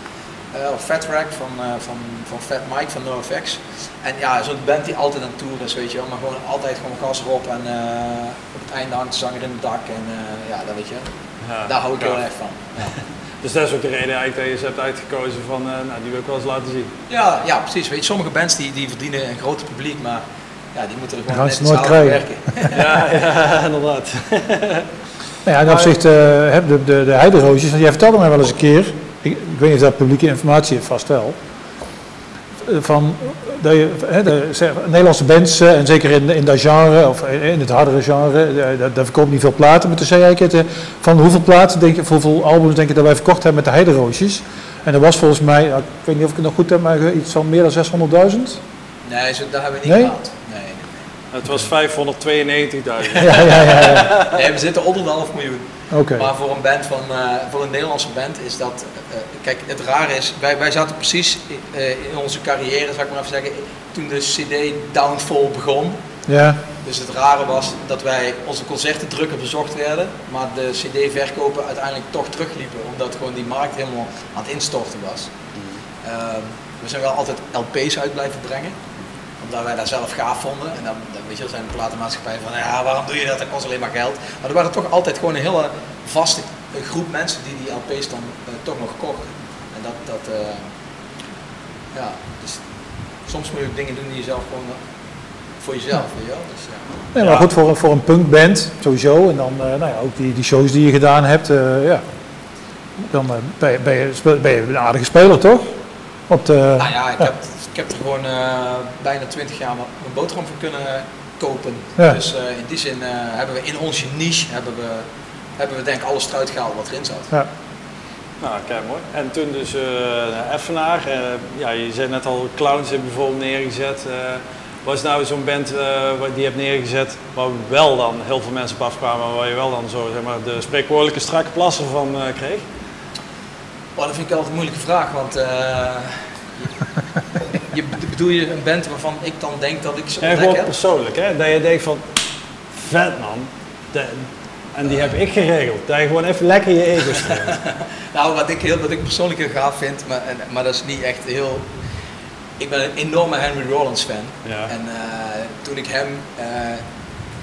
Eh Fat Rack van, eh, van, van Fat Mike van NoFX. En ja, zo'n band die altijd aan tour is, weet je wel. Maar gewoon altijd gewoon gas erop en eh, op het einde hangt de zanger in het dak. En eh, ja, dat weet je. Ja, Daar hou ik heel erg van. Dus dat is ook de reden eigenlijk dat je ze hebt uitgekozen van, eh, nou, die wil ik wel eens laten zien. Ja, ja precies. Weet je, sommige bands die, die verdienen een groter publiek, maar ja, die moeten er gewoon net nooit werken. ja, ja, inderdaad. Nou ja, in opzicht, eh, heb de, de, de heideroosjes, want jij vertelde mij wel eens een keer, ik, ik weet niet of dat publieke informatie is, vast wel, eh, van dat je, hè, de, zeg, Nederlandse bands, eh, en zeker in, in dat genre, of in het hardere genre, eh, daar, daar verkoopt niet veel platen, maar toen zei eh, van hoeveel platen denk je, hoeveel albums denk je dat wij verkocht hebben met de heideroosjes? En dat was volgens mij, ik weet niet of ik het nog goed heb, maar iets van meer dan 600.000? Nee, zo, dat hebben we niet Nee? gehaald. Nee, nee, Het was 592.000. Ja, ja, ja. nee, we zitten onder de half miljoen. Oké. Maar voor een band van, eh, voor een Nederlandse band is dat, eh, eh, kijk, het rare is, wij, wij zaten precies eh, in onze carrière, zou ik maar even zeggen, toen de CD Downfall begon. Ja, Dus het rare was dat wij onze concerten drukker bezocht werden, maar de CD-verkopen uiteindelijk toch terugliepen, omdat gewoon die markt helemaal aan het instorten was. Ehm, we zijn wel altijd LP's uit blijven brengen, omdat wij dat zelf gaaf vonden. En dan, dan weet je, zijn de platenmaatschappijen van, ja, waarom doe je dat? Dat kost alleen maar geld. Maar er waren toch altijd gewoon een hele vaste groep mensen die die LP's dan eh, toch nog kochten. En dat, dat eh, ja, dus soms moet je ook dingen doen die je zelf gewoon eh, voor jezelf, weet je wel. Dus, ja. Nee, maar Ja. goed, voor, een- voor een punkband sowieso. En dan eh, nou ja, ook die, die shows die je gedaan hebt. ja. Dan ben, je, ben, je, ben je een aardige speler, toch? Op de, Nou ja, ik heb, ik heb er gewoon eh, bijna 20 jaar mijn boterham voor kunnen kopen. Ja. Dus eh, in die zin eh, hebben we in onze niche hebben we, hebben we denk ik alles eruit gehaald wat erin zat. ja. Nou, kijk mooi. En toen dus eh naar Effenaar. eh, ja, je zei net al, Clowns hebben bijvoorbeeld neergezet. eh was nou zo'n band eh, wat die je hebt neergezet, waar wel dan heel veel mensen op afkwamen, waar je wel dan zo zeg maar, de spreekwoordelijke strakke plassen van eh, kreeg? Oh, dat vind ik altijd een moeilijke vraag, want eh, je, bedoel je een band waarvan ik dan denk dat ik ze ontdek gewoon heb? persoonlijk, hè? dat je denkt van, vet man. De- en die heb ik geregeld. Dat je gewoon even lekker je ego streelt. Nou, wat ik, heel, wat ik persoonlijk heel gaaf vind, maar, en, maar dat is niet echt heel... Ik ben een enorme Henry Rollins fan. Ja. En eh, toen ik hem... eh, op een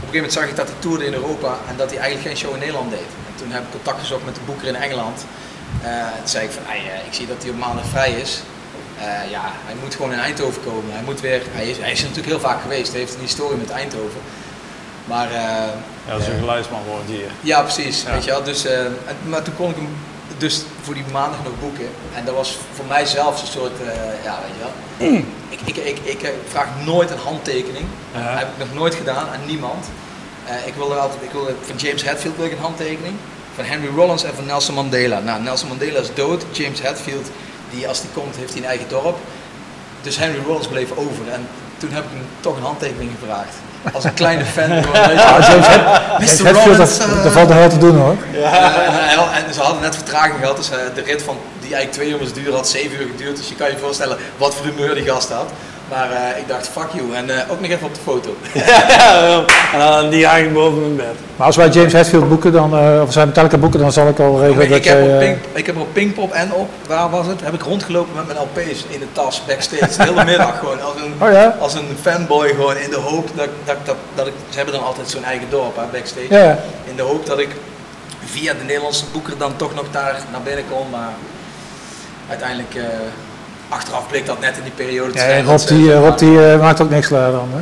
gegeven moment zag ik dat hij toerde in Europa en dat hij eigenlijk geen show in Nederland deed. En toen heb ik contact gezocht met de boeker in Engeland. Eh, toen zei ik van, "Ai, eh, ik zie dat hij op maandag vrij is. Eh, ja, hij moet gewoon in Eindhoven komen. Hij, moet weer, hij, is, hij is er natuurlijk heel vaak geweest. Hij heeft een historie met Eindhoven. Maar eh, Ja, dat is een geluidsman woont hier. ja, precies. Ja. Weet je wel? Dus, eh, en- maar toen kon ik hem dus voor die maandag nog boeken. En dat was voor mij zelfs een soort, eh, ja, weet je wel. Ik, ik, ik, ik eh, vraag nooit een handtekening. Dat heb ik nog nooit gedaan aan niemand. Eh, ik wilde altijd, ik wilde, van James Hetfield wil ik een handtekening. Van Henry Rollins en van Nelson Mandela. Nou, Nelson Mandela is dood. James Hetfield, die als die komt, heeft hij een eigen dorp. Dus Henry Rollins bleef over. En toen heb ik hem toch een handtekening gevraagd. Als een kleine fan. Mr. Hetfield, Rollins, dat, eh, dat valt nog wel te doen hoor. ja, en, ze hadden net vertraging gehad, dus eh, de rit van die eigenlijk twee uur moest duren had zeven uur geduurd. Dus je kan je voorstellen wat voor humeur die gast had. Maar eh, ik dacht, fuck you. En eh, ook nog even op de foto. Ja, en dan die hangt boven mijn bed. Maar als wij James Hetfield boeken, dan, eh, of zijn Metallica boeken, dan zal ik al regelen ik, dat heb jij... op Pink, ik heb op Pinkpop en op, waar was het? Heb ik rondgelopen met mijn LP's in de tas, backstage. De hele middag gewoon. Als een, Oh ja? als een fanboy gewoon in de hoop dat, dat, dat, dat ik... Ze hebben dan altijd zo'n eigen dorp, hè, backstage. Ja. In de hoop dat ik via de Nederlandse boeker dan toch nog daar naar binnen kom. Maar uiteindelijk, eh, achteraf bleek dat net in die periode te Ja, zijn. Rob, die, eh, Rob die eh, maakt ook niks klaar dan. Hè?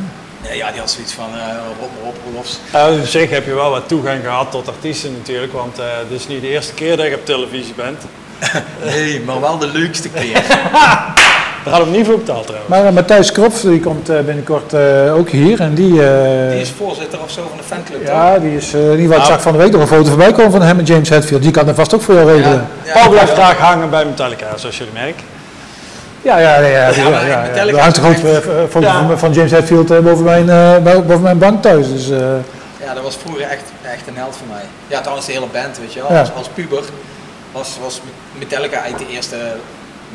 Nee, ja, die had zoiets van, eh Rob, Rob, Rolofs. Ja, op zich heb je wel wat toegang gehad tot artiesten natuurlijk, want eh het is niet de eerste keer dat je op televisie bent. Nee, maar wel de leukste keer. Daar hadden we niet voor betaald trouwens. Maar eh, Matthijs Kropf die komt eh, binnenkort eh, ook hier. En die, eh, Die is voorzitter of zo van de fanclub. toch? ja, die is, eh in ieder geval, ik Nou. zag van de week nog een foto voorbij komen van hem en James Hetfield. Die kan er vast ook voor jou regelen. Ja, Paul blijft ja. graag hangen bij Metallica, zoals jullie merken. Ja, ja, ja. ja, ja, Ja, maar ja, ja. Metallica Er hangt een is groot echt- eh, foto Ja. van, van James Hetfield eh, boven, mijn, eh, bo- boven mijn bank thuis. Dus, eh, Ja, dat was vroeger echt, echt een held voor mij. Ja, trouwens de hele band, weet je wel. Ja. Als, als puber was, was Metallica eigenlijk de eerste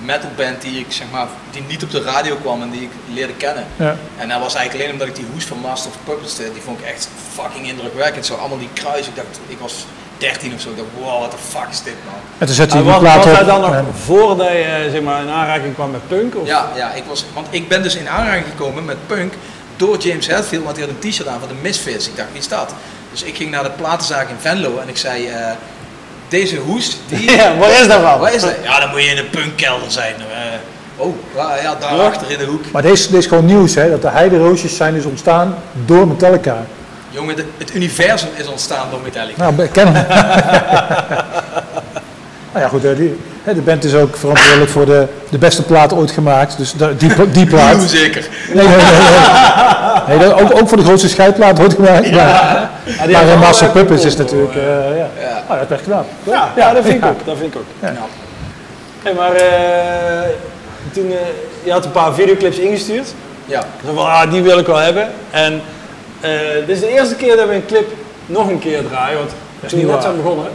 metalband die ik, zeg maar, die niet op de radio kwam en die ik leerde kennen. ja. En dat was eigenlijk alleen omdat ik die hoes van Master of Puppets, eh, die vond ik echt fucking indrukwekkend. Zo allemaal die kruis, ik dacht, ik was 13 of zo, ik dacht, wow, what the fuck is dit man. En toen zette hij was, plaat was hij dan nog en- voordat je eh, zeg maar, in aanraking kwam met punk? Of? Ja, ja, ik was, want ik ben dus in aanraking gekomen met punk door James Hetfield, want hij had een t-shirt aan van de Misfits. Ik dacht, wie is dat? Dus ik ging naar de platenzaak in Venlo en ik zei, eh, deze hoes, die... Ja, waar is dat van? Waar is dat? Ja, dan moet je in de punkkelder zijn. eh. oh, ja, ja, daarachter in de hoek. Maar deze, deze is gewoon nieuws, hè? Dat de heideroosjes zijn dus ontstaan door Metallica. Jongen, de- het universum is ontstaan door Metallica. Nou, ik ken hem. nou ja, goed, eh, die, hè, de band is ook verantwoordelijk voor de, de beste plaat ooit gemaakt. Dus die, die plaat. Hoe zeker. Nee, nee, nee. nee. Nee, dat- ook, ook voor de grootste scheidplaat ooit gemaakt. maar Ja, die maar wel Master Puppets een is natuurlijk... eh. eh, ja. Ja. Oh, dat is echt gedaan. Ja, ja, dat vind ik ook. Dat vind ik ook. Nou, Hey, maar eh, toen, eh, je had een paar videoclips ingestuurd. ja. Zo van, ah, die wil ik wel hebben. En dit is de eerste keer dat we een clip nog een keer draaien. Want is toen niet we net zijn begonnen,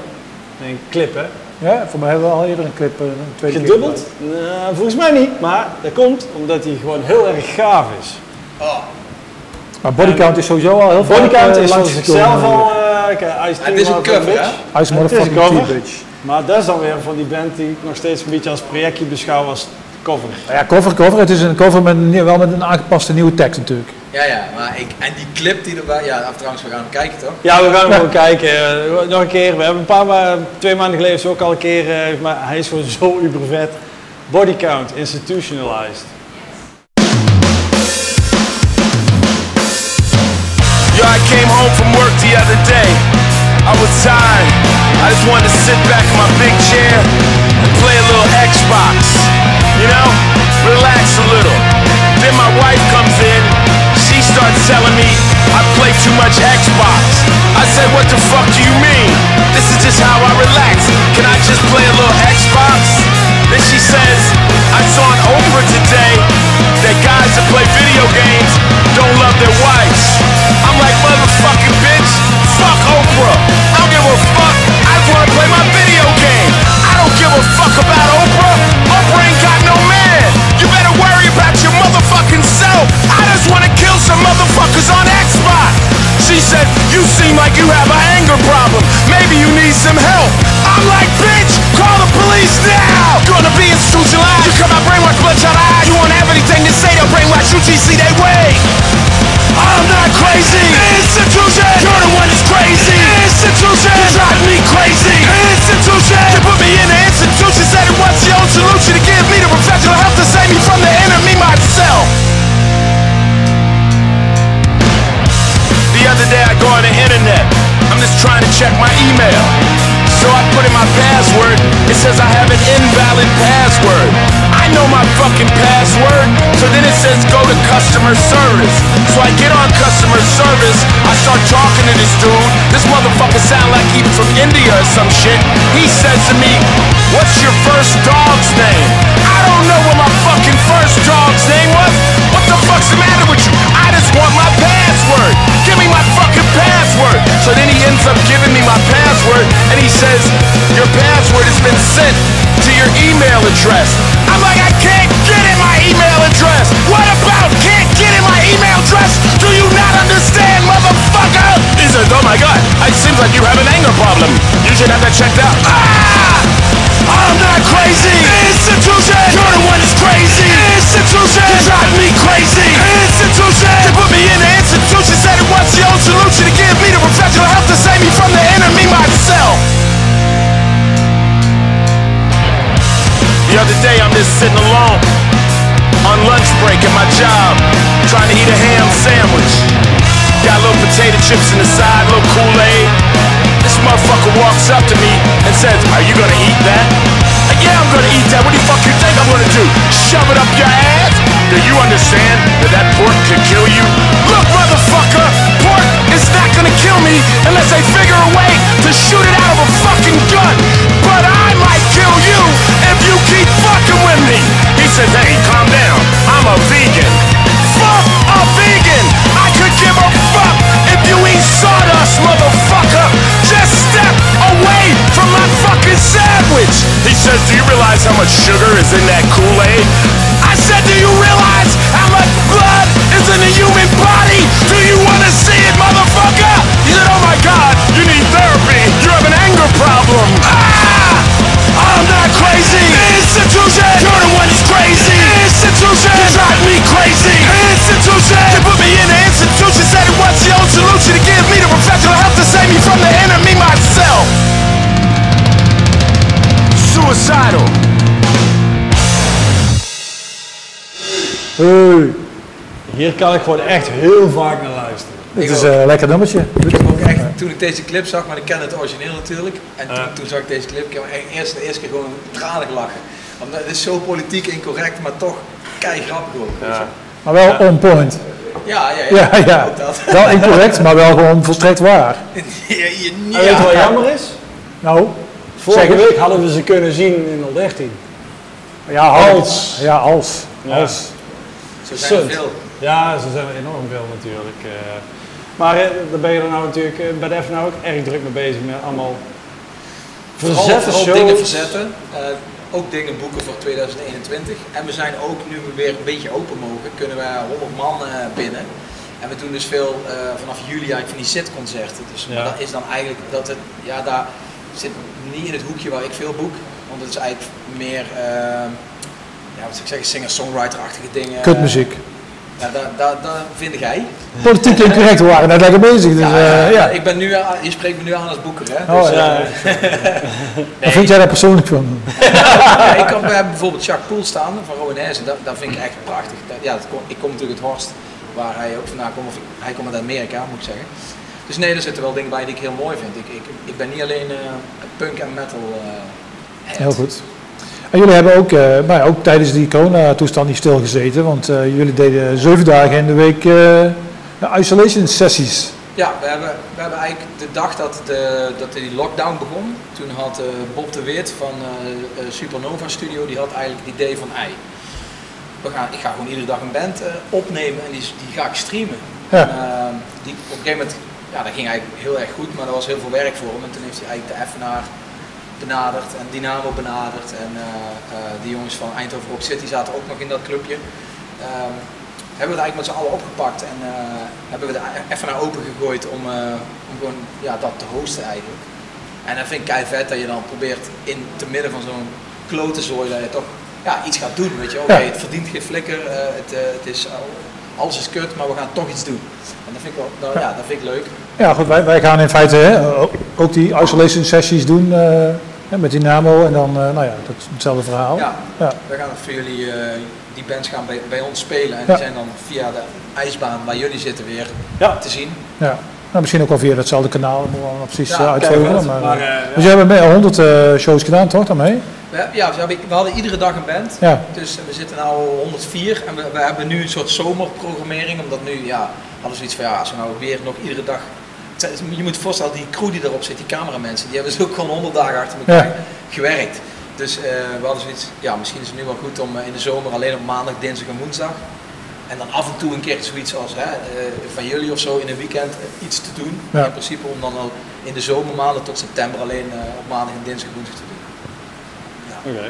nee, een clip hè. Ja, voor mij hebben we al eerder een clip, eh, een tweede keer Gedubbeld? Nou, volgens mij niet, maar dat komt omdat hij gewoon heel erg gaaf is. Oh, Maar Bodycount is sowieso al heel veel Bodycount eh, is voor langsgekomen. zichzelf al... eh, kijk, hij is Het is een cover, Bitch. hè? Hij is een Het is een motherfucking. T-bitch. Maar dat is dan weer van die band die ik nog steeds een beetje als projectje beschouw als cover. Nou Ja, cover, cover. Het is een cover met een, nieuw- wel met een aangepaste nieuwe tekst natuurlijk. ja, ja, maar ik, en die clip die erbij, ja, af, trouwens, we gaan hem kijken toch? Ja, we gaan hem gewoon kijken. Eh, nog een keer. We hebben een paar twee maanden geleden is ook al een keer, eh, maar hij is gewoon zo uber vet. Body count, institutionalized. Yo, I came home from work the other day. I was tired. I just wanted to sit back in my big chair and play a little Xbox. You know, relax a little. Then my wife comes in. She starts telling me I play too much Xbox. I said, what the fuck do you mean? This is just how I relax. Can I just play a little Xbox? Then she says, I saw on Oprah today that guys that play video games don't love their wives. I'm like, motherfucking bitch, fuck Oprah. I don't give a fuck. I just wanna play my video game. I don't give a fuck about got no man. You better worry about your motherfucking self. I just wanna kill some motherfuckers on Xbox. She said, you seem like you have an anger problem. Maybe you need some help. I'm like, bitch, call the police now. Gonna be institutionalized. You come out brainwash, bloodshot eyes. You won't have anything to say. They'll brainwash you see they way. I'm not crazy. Institution. You're the one that's crazy. Institution. You drive me crazy. Institution. You put me in the institution. Said it wants your own solution to give save me from the enemy myself. The other day I go on the internet. I'm just trying to check my email. So I put in my password. It says I have an invalid password. I know my fucking password. So then it says go to customer service. So I get on customer service. I start talking to this dude. This motherfucker sound like he from India or some shit. He says to me, what's your first dog's name? I don't know what my fucking first dog's name was. What the fuck's the matter with you? I just want my password. Give me my fucking password. So then he ends up giving me my password and he says, your password has been sent to your email address. I'm like, I can't get in my email address. What about can't get in my email address? Do you not understand, motherfucker? He says, oh my god, it seems like you have an anger problem. You should have that checked out. Ah! I'm not crazy. Institution. You're the one that's crazy. Institution. You drive me crazy. Institution. You put me in the institution. Said it wants your own solution to give me the professional help to save me from the enemy myself. The other day I'm just sitting alone on lunch break at my job, trying to eat a ham sandwich. Got little potato chips in the side, little Kool-Aid. This motherfucker walks up to me and says, Are you gonna eat that? Yeah, I'm gonna eat that. What do you fuck you think I'm gonna do? Shove it up your ass? Do you understand that that pork could kill you? Look, motherfucker, pork is not gonna kill me unless they figure a way to shoot it out of a fucking gun. But I fucking with me. He says, hey, calm down. I'm a vegan. Fuck a vegan. I could give a fuck if you eat sawdust, motherfucker. Just step away from my fucking sandwich. He says, do you realize how much sugar is in that Kool-Aid? I said, do you realize how much blood is in the human body? Institution. You put me in the institution. Said it was the old solution to give me the professional help to save me from the enemy myself. Suicidal. Hey, Hier kan ik gewoon echt heel vaak naar luisteren. dit is een lekker nummertje. Ik heb ook echt, toen ik deze clip zag, maar ik ken het origineel natuurlijk. En toen, toen zag ik deze clip, ik heb echt eerst, de eerste keer gewoon tranen gelachen. Omdat het is zo politiek incorrect, maar toch kei grappig ook. je. Maar wel on point. Ja, ja, ja. Ja, ja. Wel incorrect, maar wel gewoon volstrekt waar. ja, je- En weet je ja. wat jammer is? Nou, Vorige het. week hadden we ze kunnen zien in 013. ja, als. Ja, als. Als. Zo zijn er Sunt. veel. Ja, ze zijn er enorm veel natuurlijk. eh. maar eh, daar ben je er nou natuurlijk eh, bij de F nou ook erg druk mee bezig met allemaal verzetten shows. dingen verzetten. Ook dingen boeken voor 2021. En we zijn ook, nu we weer een beetje open mogen, kunnen we 100 man eh, binnen. En we doen dus veel eh, vanaf juli eigenlijk van die zitconcerten. Dus Ja. dat is dan eigenlijk dat het, ja, daar zit niet in het hoekje waar ik veel boek. Want het is eigenlijk meer, eh, ja, wat zou ik zeggen, singer-songwriter-achtige dingen. Kutmuziek. Ja, daar, daar, daar vind jij. Politiek incorrect, we waren net lekker bezig. Dus, Ja, eh, ja. Ik ben nu, aan- je spreekt me nu aan als boeker, hè? Oh, Dus, ja. eh, Wat vind jij daar persoonlijk van? Ik kan, hebben bijvoorbeeld Jacques Poel staan van Rowanese. Dat, dat vind ik echt prachtig. Dat, ja, dat ik kom natuurlijk uit Horst, waar hij ook vandaan komt. Of ik- hij komt uit Amerika, moet ik zeggen. Dus nee, er zitten wel dingen bij die ik heel mooi vind. Ik, ik, ik ben niet alleen eh, punk en metal eh head. Heel goed. En jullie hebben ook, eh, nou ook tijdens die corona-toestand niet stilgezeten, want eh, jullie deden zeven dagen in de week eh, de isolation sessies. Ja, we hebben, we hebben eigenlijk de dag dat, de, dat die lockdown begon, toen had Bob de Wit van Supernova Studio, die had eigenlijk het idee van, ei, we gaan, ik ga gewoon iedere dag een band opnemen en die, die ga ik streamen. Ja. En, die, op een gegeven moment, ja, dat ging eigenlijk heel erg goed, maar er was heel veel werk voor hem. En toen heeft hij eigenlijk de Effenaar benaderd en Dynamo benaderd. En eh, eh, die jongens van Eindhoven Rock City zaten ook nog in dat clubje. Ehm, hebben we het eigenlijk met z'n allen opgepakt en eh, hebben we de Effenaar opengegooid om, eh, om gewoon ja, dat te hosten eigenlijk. En dat vind ik kei vet dat je dan probeert in te midden van zo'n klote zooi dat je toch ja, iets gaat doen. Weet je, oké, het verdient geen flikker, het, het is, al- alles is kut, maar we gaan toch iets doen. En dat vind ik wel, dat, ja, dat vind ik leuk. Ja, goed, wij, wij gaan in feite hè, ook- die isolation sessies doen hè, met Dynamo en dan, eh, nou ja, dat, hetzelfde verhaal. Ja, gaan voor jullie, eh, die bands gaan bij, bij ons spelen en Ja. die zijn dan via de ijsbaan waar jullie zitten weer Ja. te zien. Ja. Nou, misschien ook wel via datzelfde kanaal, dat moeten we precies Ja, eh, uitvogelen. Maar, Maar, dus jij hebt met 100 eh, shows gedaan, toch, daarmee? We, ja, we, hebben- we hadden iedere dag een band. Ja. Dus we zitten nu al 104 en we, we hebben nu een soort zomerprogrammering. Omdat nu, ja, hadden zoiets van ja, als we nou weer nog iedere dag. Je moet je voorstellen, die crew die erop zit, die cameramensen, die hebben dus ook gewoon 100 dagen achter elkaar Ja. gewerkt. Dus we hadden zoiets, ja, misschien is het nu wel goed om in de zomer alleen op maandag, dinsdag en woensdag. En dan af en toe een keer zoiets als hè, eh, van jullie of zo in een weekend eh, iets te doen. Ja. In principe om dan al in de zomermaanden tot september alleen eh, op maandag en dinsdag en woensdag te doen. Oké.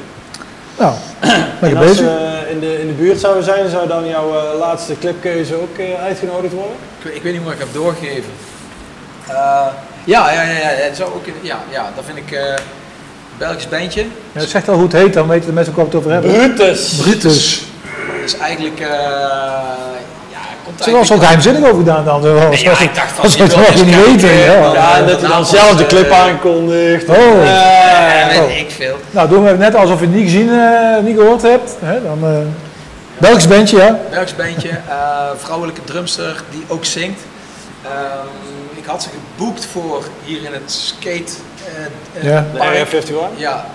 Nou, En lekker als bezig. we in de, in de buurt zouden zijn, zou dan jouw eh, laatste clipkeuze ook eh, uitgenodigd worden? Ik, weet- ik weet niet hoe ik heb doorgegeven. Eh, ja, ja, ja, ja, ja, dat zou ook, in- ja, ja, dat vind ik eh Belgisch bandje. Ja, zeg al hoe het heet, dan weten de mensen ook waar we het over hebben. Brutus! Brutus. Is eigenlijk, eh ja, komt Ze was ook geheimzinnig over gedaan dan. Zo, Nee, ja, ik dacht van, dat je zou wil je eens niet weten. Ja. en eh, dat hij dan zelf de eh, clip aankondigt. Oh. Ja, Oh. weet ik veel. Nou, doen we net alsof je het niet gezien, eh, niet gehoord hebt. Hè? Dan, eh Belgisch bandje, ja. Belgisch bandje, eh, vrouwelijke drumster die ook zingt. Ehm, ik had ze geboekt voor hier in het skate eh, eh, Ja. De park. Area 51? Ja.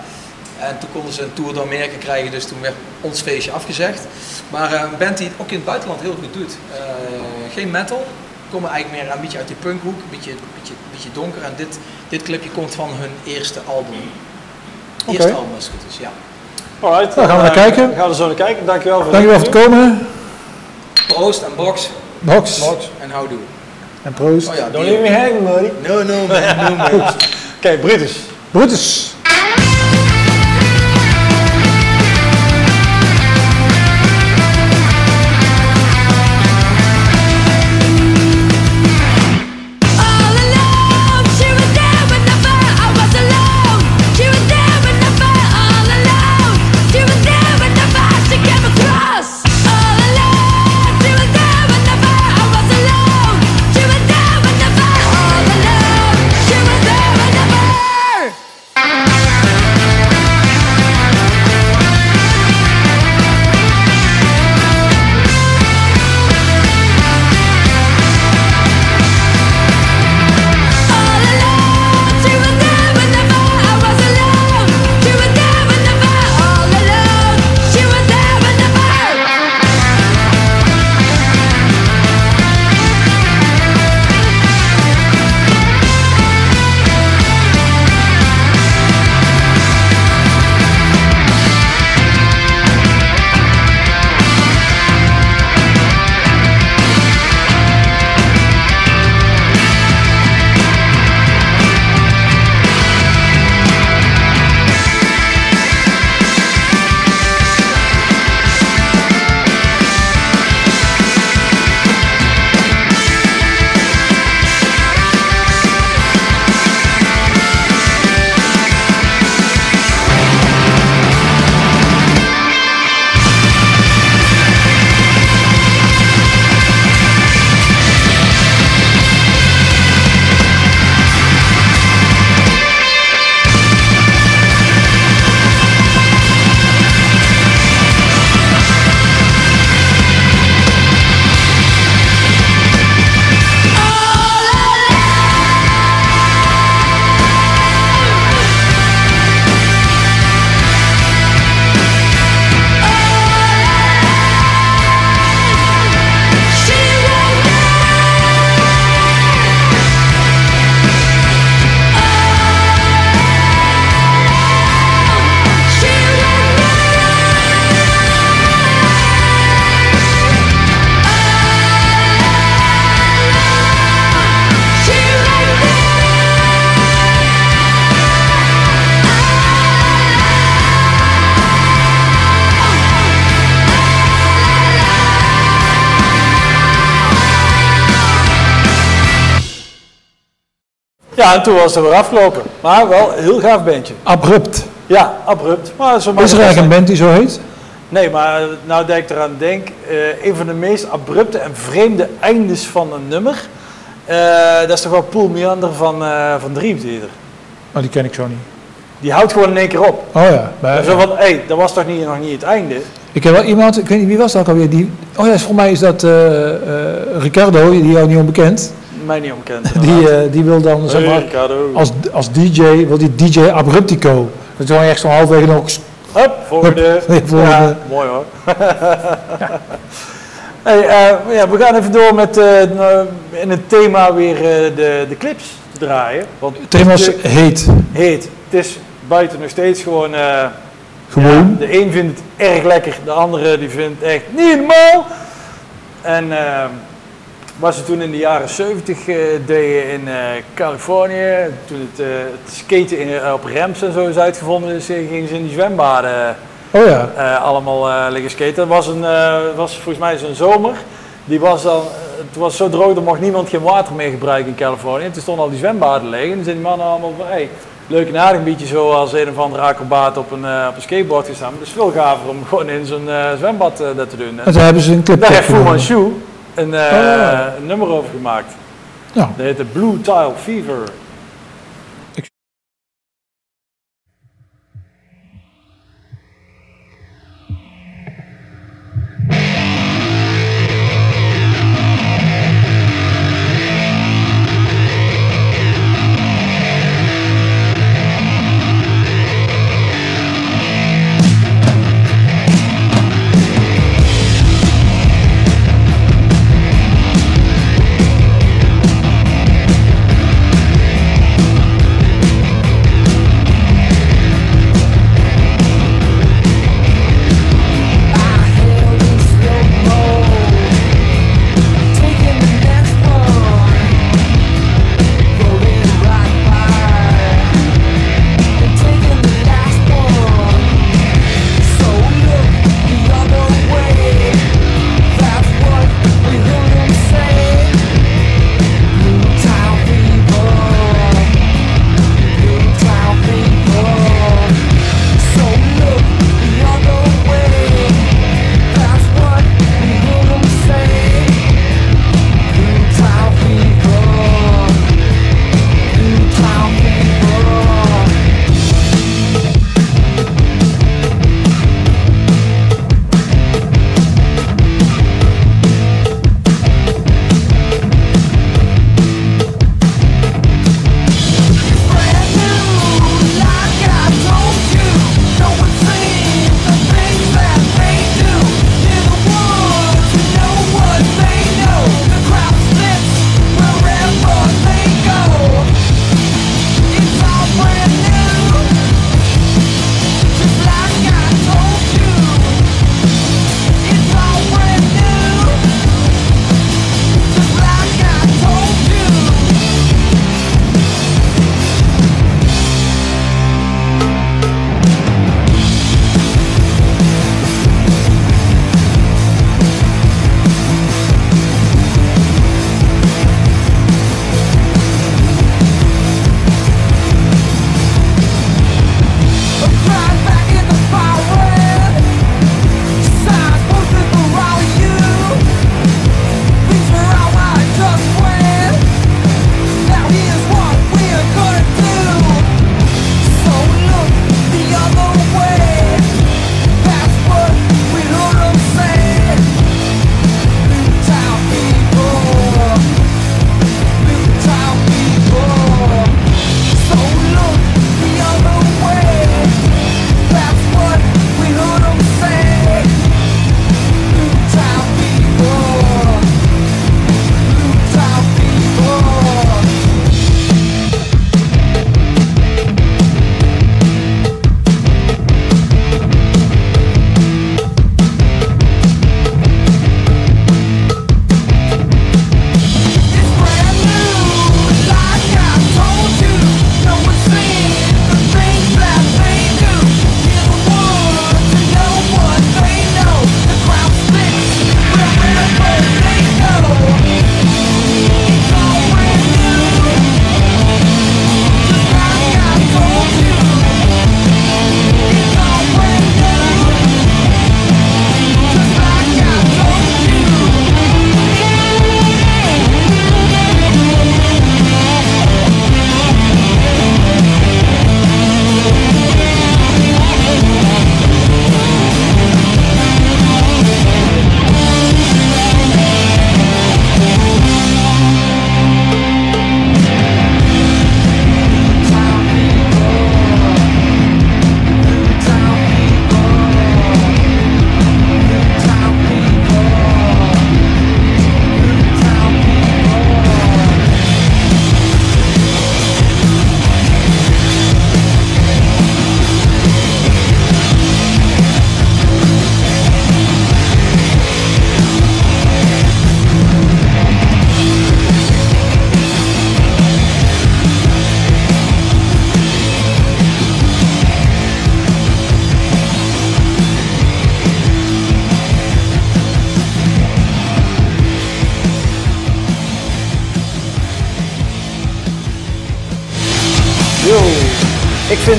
En toen konden ze een tour door Amerika krijgen, dus toen werd ons feestje afgezegd. Maar eh, een band die het ook in het buitenland heel goed doet. Eh, geen metal, komen eigenlijk meer een beetje uit die punkhoek, een beetje, beetje, beetje donker. En dit, dit clipje komt van hun eerste album. Eerste album als het goed is, ja. Alright, Nou, gaan we dan, naar eh, kijken. Gaan we zo naar kijken. Dankjewel voor Dankjewel voor het komen. Proost en box Box. Box. en houdoe. En proost. Oh ja, Don't leave me hanging, buddy. No, no, man, no, man. Oké, Brutus. Brutus. Ja, en toen was het weer afgelopen. Maar wel een heel gaaf bandje. Abrupt. Ja, abrupt. Maar zo Is er eigenlijk een band die zo heet? Nee, maar nou dat ik eraan denk, eh, een van de meest abrupte en vreemde eindes van een nummer. eh, dat is toch wel Pool Meander van, eh van Dream Theater. Oh, die ken ik zo niet. Die houdt gewoon in één keer op. Oh ja. bij- Zo van, hé, hey, dat was toch niet, nog niet het einde? Ik heb wel iemand, ik weet niet wie was dat ook alweer, die, oh ja, volgens mij is dat Ricardo, die jou niet onbekend. Mij niet onbekend. Die, eh, die wil dan, zeg maar, als, als DJ, wil die DJ Abruptico. Dat is gewoon echt zo'n halfwege nog, Hup, volgende. Hup, volgende. Ja, mooi hoor. hey, eh, ja, we gaan even door met eh, nou, in het thema weer de, de clips draaien. Want het thema is heet. heet. Het is buiten nog steeds gewoon... Gewoon. ja, de een vindt het erg lekker, de andere die vindt het echt niet normaal. En eh, wat ze toen in de jaren 70 eh, deden in eh, Californië, toen het, eh, het skaten in, op ramps en zo is uitgevonden, is, eh, gingen ze in die zwembaden Oh ja. allemaal liggen skaten. Dat was, een, was volgens mij zo'n zomer. Die was dan, het was zo droog, er mocht niemand geen water meer gebruiken in Californië. Toen stonden al die zwembaden leeg. En toen zijn die mannen allemaal van, hey, leuk en aardig, een beetje zo als een of andere acrobaat op een, op een skateboard gestaan. Maar het is veel gaver om gewoon in zo'n zwembad dat te doen. En toen hebben ze een clip Daar heeft Fu. Manchu een, eh, Oh. een nummer over gemaakt. Ja. Dat heet de Blue Tile Fever.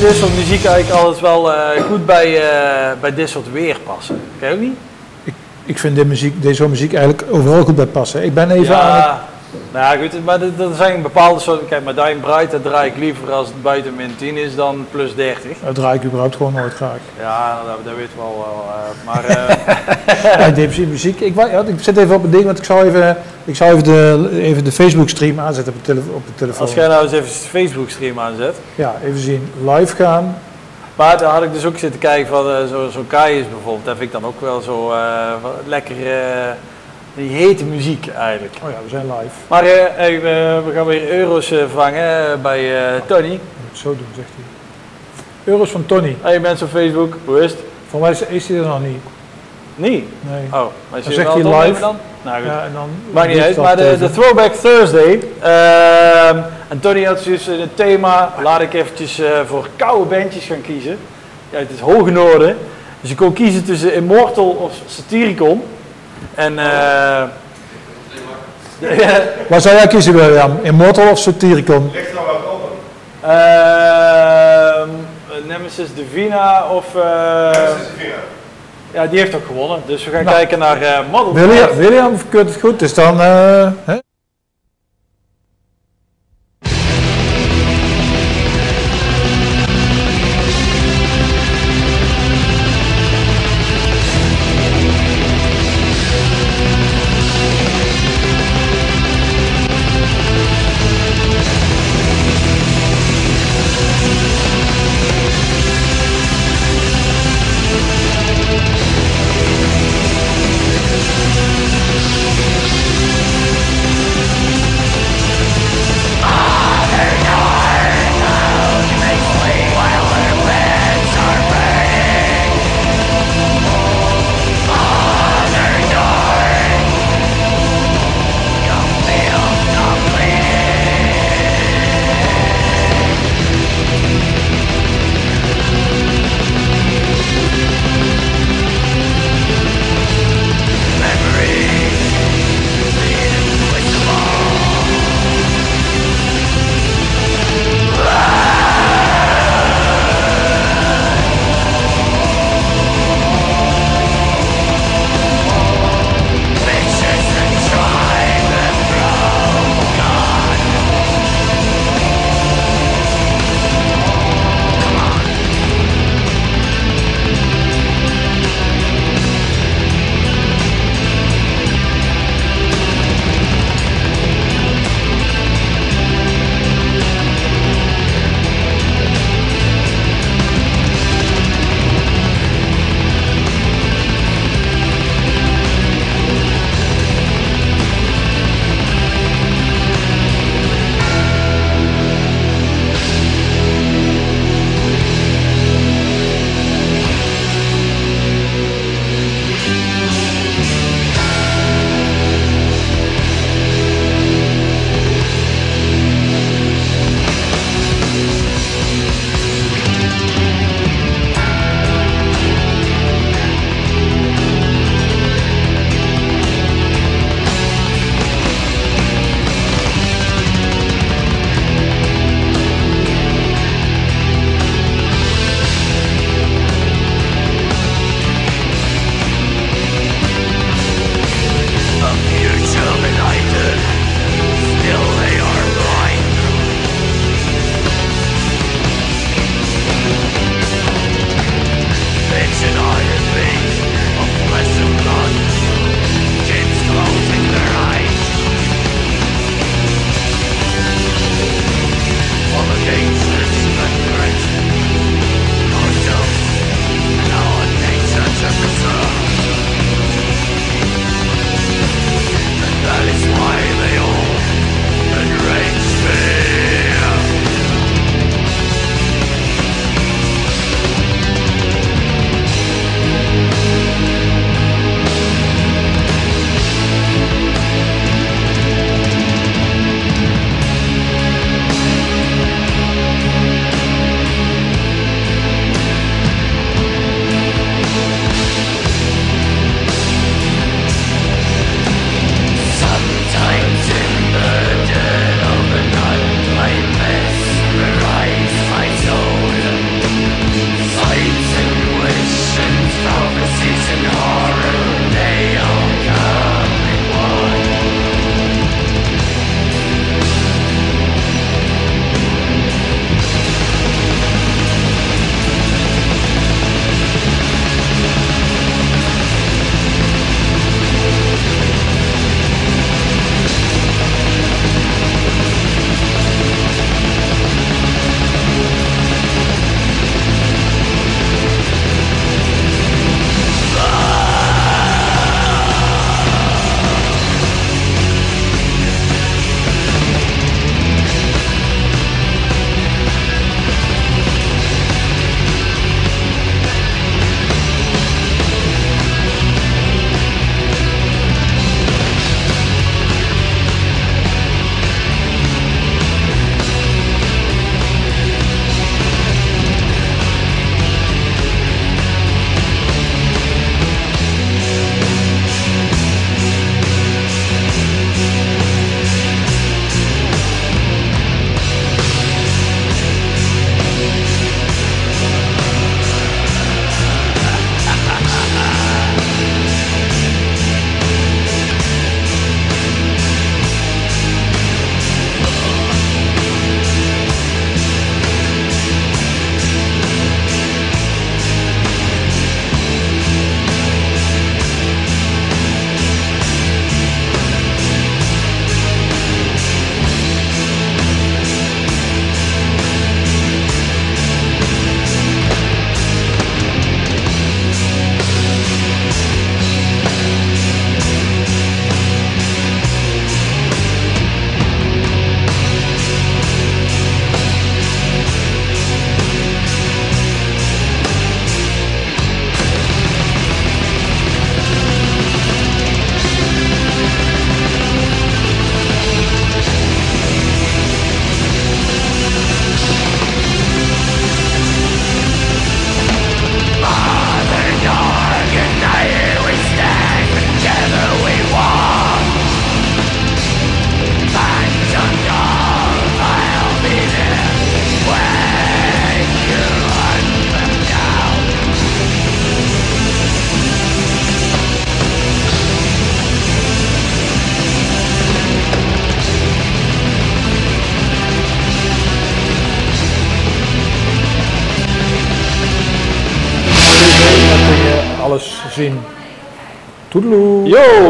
Ik soort muziek eigenlijk altijd wel eh, goed bij, eh, bij dit soort weer passen. Ken je ook niet? Ik vind de muziek, deze soort muziek eigenlijk overal goed bij passen. Ik ben even aan het... nou ja, goed, maar er er zijn bepaalde soorten. Kijk, maar Dying Bright, dat draai ik liever als het buiten min 10 is dan plus 30. Dat draai ik überhaupt gewoon nooit graag. Ja, dat, dat weten we al wel. eh, maar eh, Ja, muziek. Ik, ja, ik zit even op het ding, want ik zal even, ik zal even de, even de Facebook stream aanzetten op de, tele, op de telefoon. als jij nou eens even de Facebook stream aanzet. Ja, even zien. Live gaan. Maar daar had ik dus ook zitten kijken van zo- zo'n Kaius bijvoorbeeld. Dat vind ik dan ook wel zo lekker, die hete muziek eigenlijk. Oh ja, we zijn live. Maar eh, hey, we, gaan weer euro's eh, vangen eh, bij eh, Tony. Ik moet het zo doen, zegt hij. Euro's van Tony. Hey mensen op Facebook, hoe is het? Voor mij is, hij er nog niet. Niet? Nee. Oh, maar is Dan zegt hij het live. dan? Nou goed. Ja, en dan Maakt niet uit, maar de, de Throwback Thursday. ehm, en Tony had dus een thema, laat ik eventjes eh, voor koude bandjes gaan kiezen. Ja, het is hoge noorden. Dus je kon kiezen tussen Immortal of Satyricon. En eh Waar zou jij kiezen, William? Immortal of Satyricon? ehm, Nemesis Divina of... eh, ja, die heeft ook gewonnen. Dus we gaan kijken naar eh Model William, 5. William keurt het goed, dus dan... eh, hè?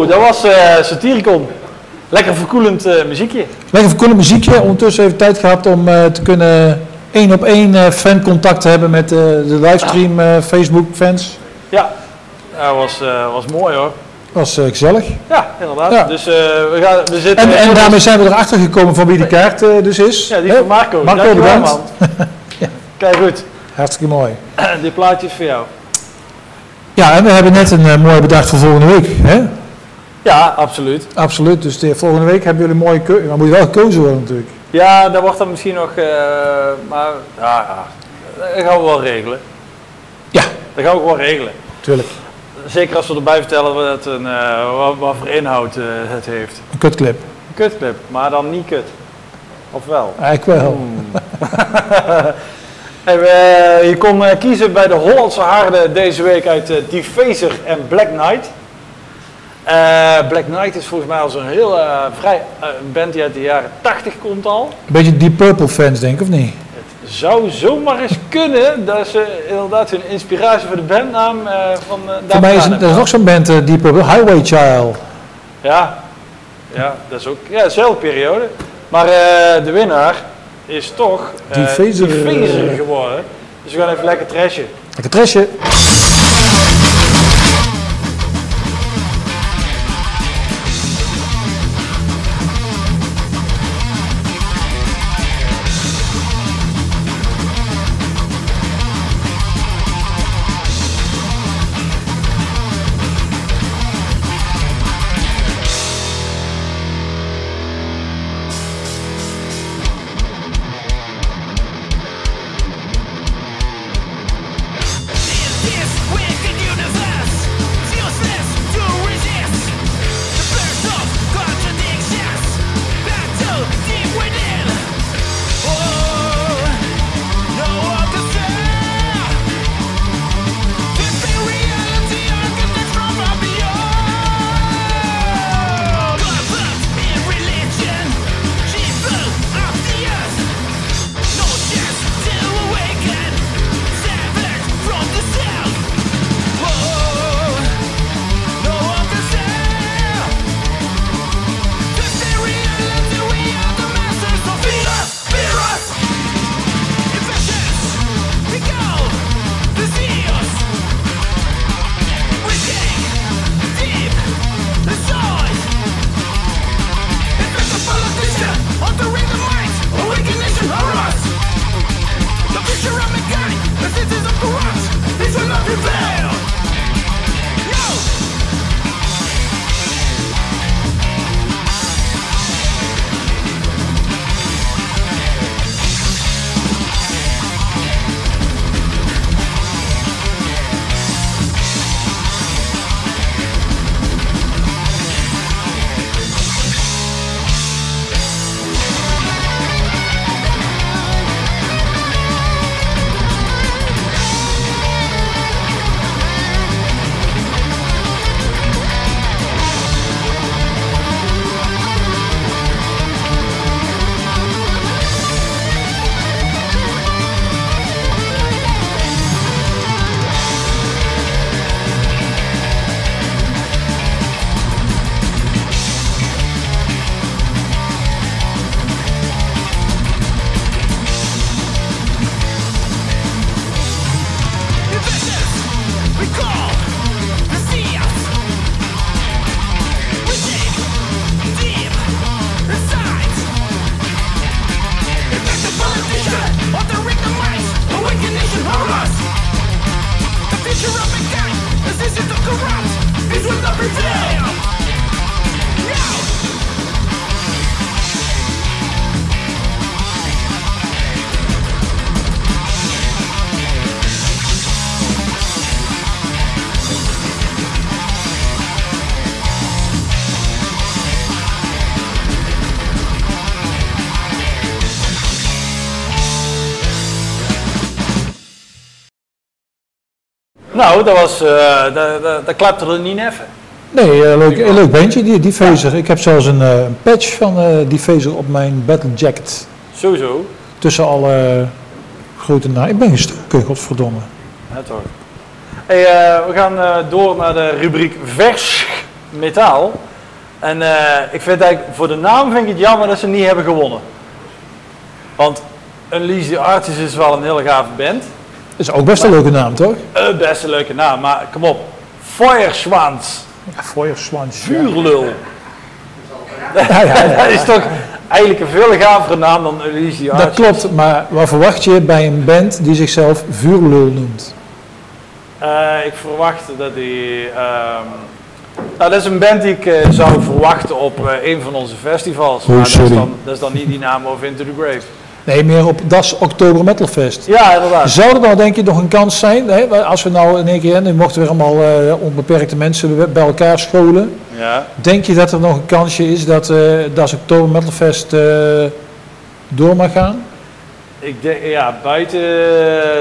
Dat was eh Satyricon. Lekker verkoelend eh, muziekje. Lekker verkoelend muziekje. Ondertussen even tijd gehad om eh, te kunnen één op één fancontact te hebben met de livestream Facebook fans. Ja, dat was, was mooi hoor. Was gezellig. Ja, inderdaad. Ja. Dus we, gaan, we zitten... En, en daarmee zijn we erachter gekomen van wie de kaart dus is. Ja, die van Marco. Marco, Dankjewel, bedankt. man. Kijk goed. Hartstikke mooi. Dit plaatje is voor jou. Ja, en we hebben net een mooi bedacht voor volgende week. Hè? Ja, absoluut. Absoluut. Dus de, volgende week hebben jullie een mooie keuze. Dan moet je wel gekozen worden natuurlijk. Ja, dat wordt dan misschien nog... eh, maar ja, ja, dat gaan we wel regelen. Ja. Dat gaan we gewoon regelen. Tuurlijk. Zeker als we erbij vertellen wat, een, eh, wat, wat voor inhoud eh, het heeft. Een kutclip. Een kutclip, maar dan niet kut. Of wel? Eigenlijk wel. En, eh, je kon kiezen bij de Hollandse Harde deze week uit Defazer en Black Knight. Eh, Black Knight is volgens mij al zo'n heel eh, vrij eh, een band die uit de jaren 80 komt al. Een beetje Deep Purple fans denk ik, of niet? Het zou zomaar eens kunnen dat ze inderdaad hun inspiratie voor de bandnaam van daar Voor mij is er nog zo'n band, Deep Purple, Highway Child. Ja, ja, dat is ook ja, dezelfde periode. Maar de winnaar is toch Defazer eh, geworden. Dus we gaan even lekker trashen. Lekker trasje. Nou, dat was, eh dat, dat, dat klapte er niet even. Nee, eh, leuk, een leuk bandje, die Defazer. Ik heb zelfs een patch van eh Defazer op mijn battle jacket. Sowieso. Tussen alle grote namen. Ik ben gestoken, godverdomme. Ja, toch. Hey, we gaan door naar de rubriek vers metaal. En ik vind eigenlijk, voor de naam vind ik het jammer dat ze niet hebben gewonnen. Want Unleash the Artists is wel een hele gave band. Is ook best een leuke naam, toch? Een best een leuke naam, maar kom op. Feuerschwanz, Ja, Feuerswans. vuurlul. Ja, ja, Dat is toch eigenlijk een veel gavere naam dan the dat klopt, maar wat verwacht je bij een band die zichzelf Vuurlul noemt? Eh, ik verwacht dat die. ehm, nou, dat is een band die ik eh, zou verwachten op eh, een van onze festivals. Oh, maar dat is, dan, dat is dan niet die naam of Into the Grave. Nee, meer op Das Oktober Metal Fest. Ja, inderdaad. Zou er nou denk je nog een kans zijn, hè, als we nou in één keer, nu mochten we allemaal eh, onbeperkte mensen bij elkaar scholen. Ja. Denk je dat er nog een kansje is dat eh Das Oktober Metal Fest eh, door mag gaan? Ik denk, ja, buiten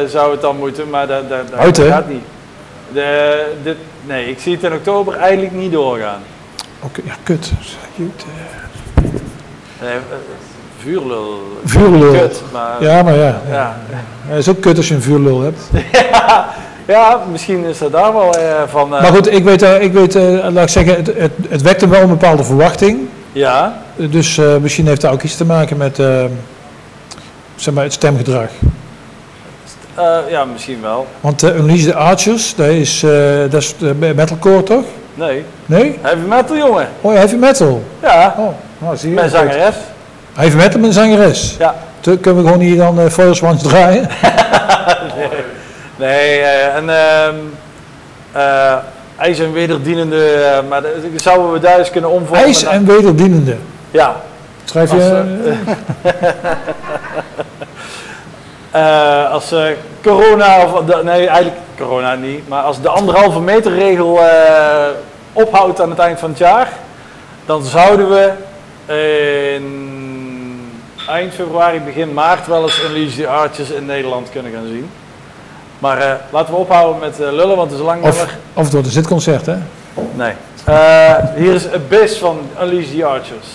zou het dan moeten, maar dat, dat, dat Buiten? gaat niet. De, dit, nee, ik zie het in oktober eigenlijk niet doorgaan. Oké, ja, kut. Nee, vuurlul. Vuurlul. Kut, maar Ja, maar ja. ja. Het is ook kut als je een vuurlul hebt. ja, misschien is dat daar wel eh, van. eh, Maar goed, ik weet, eh, ik weet laat ik zeggen, het, het, het wekte wel een bepaalde verwachting. Ja, Dus misschien heeft dat ook iets te maken met zeg maar het stemgedrag. ja, misschien wel. Want uh, Unleash the Archers, dat is, dat is metalcore toch? Nee, Nee? heavy metal jongen. Oh, heavy metal. Ja, Oh, nou zie je. mijn zangeres. Metal met een zangeres. Ja. Toen kunnen we gewoon hier dan uh, Fire Swans draaien. Nee, eh, en ehm eh ijs en wederdienende, eh, maar dat zouden we daar eens kunnen omvormen. IJs en wederdienende. Ja, Schrijf Als, je... eh, als eh, corona, of de- nee eigenlijk corona niet, maar als de anderhalve meter regel eh, ophoudt aan het eind van het jaar, dan zouden we in eind februari, begin maart wel eens Unleash the Archers in Nederland kunnen gaan zien. Maar eh, laten we ophouden met eh, lullen, want het is een lang of, of door de zitconcert, hè? Nee. Eh, hier is Abyss van Unleash the Archers.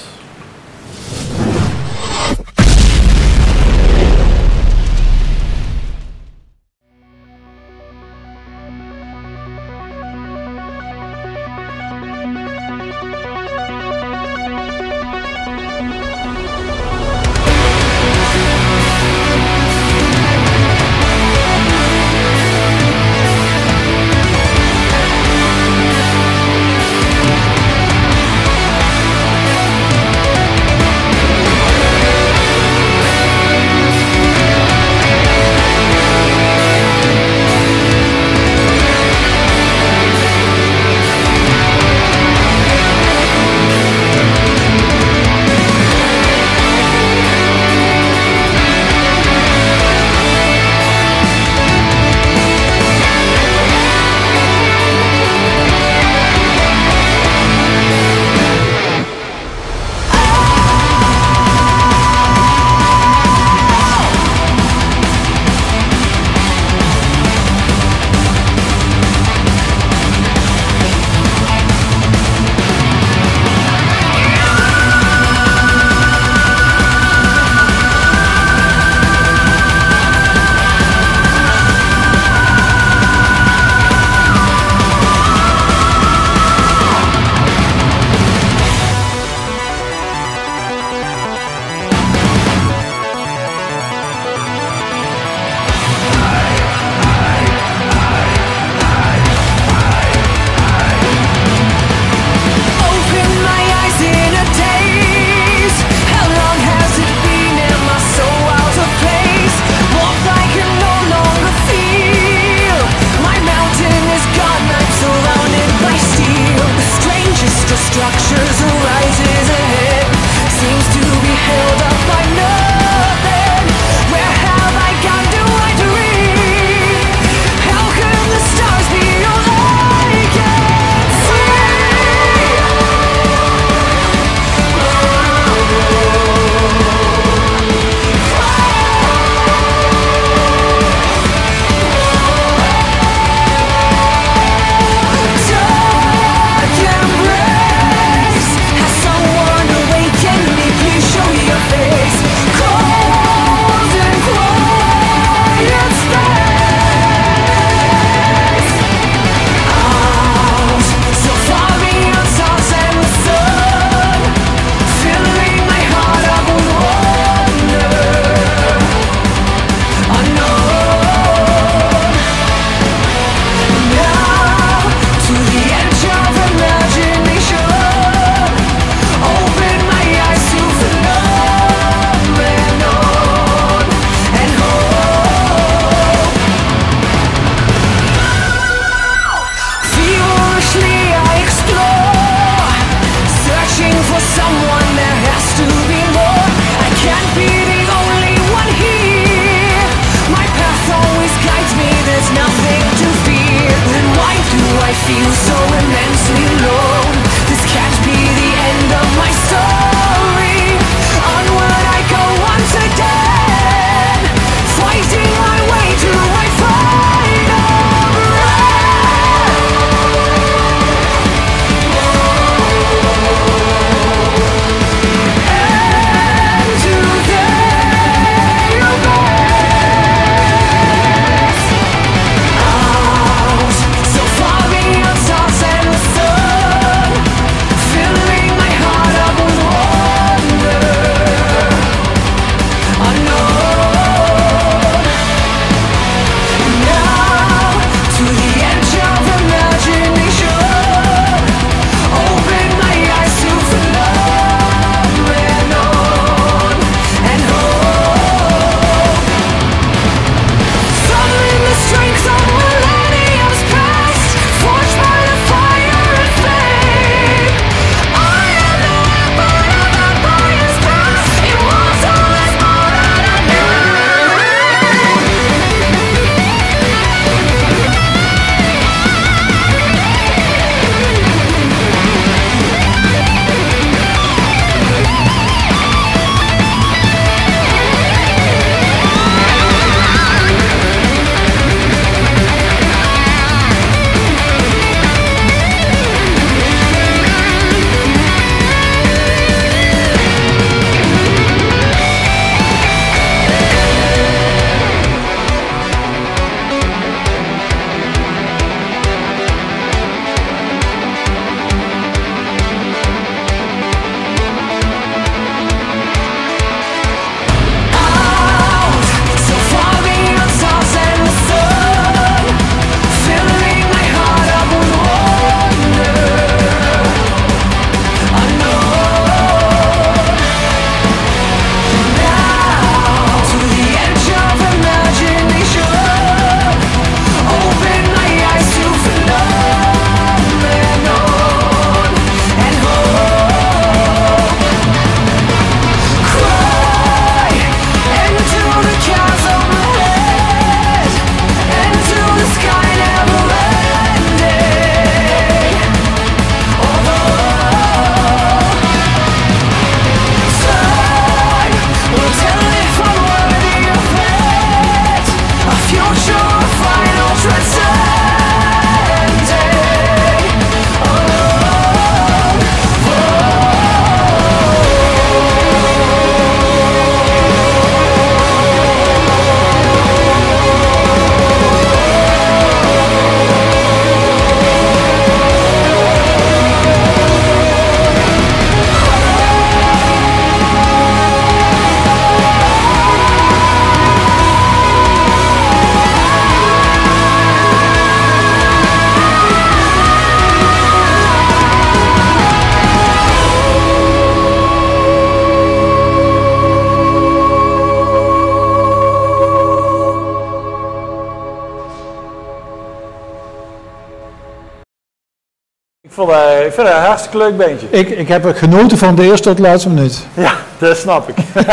Eh, het een hartstikke leuk beentje. Ik, ik heb genoten van de eerste tot de laatste minuut. Ja, dat snap ik.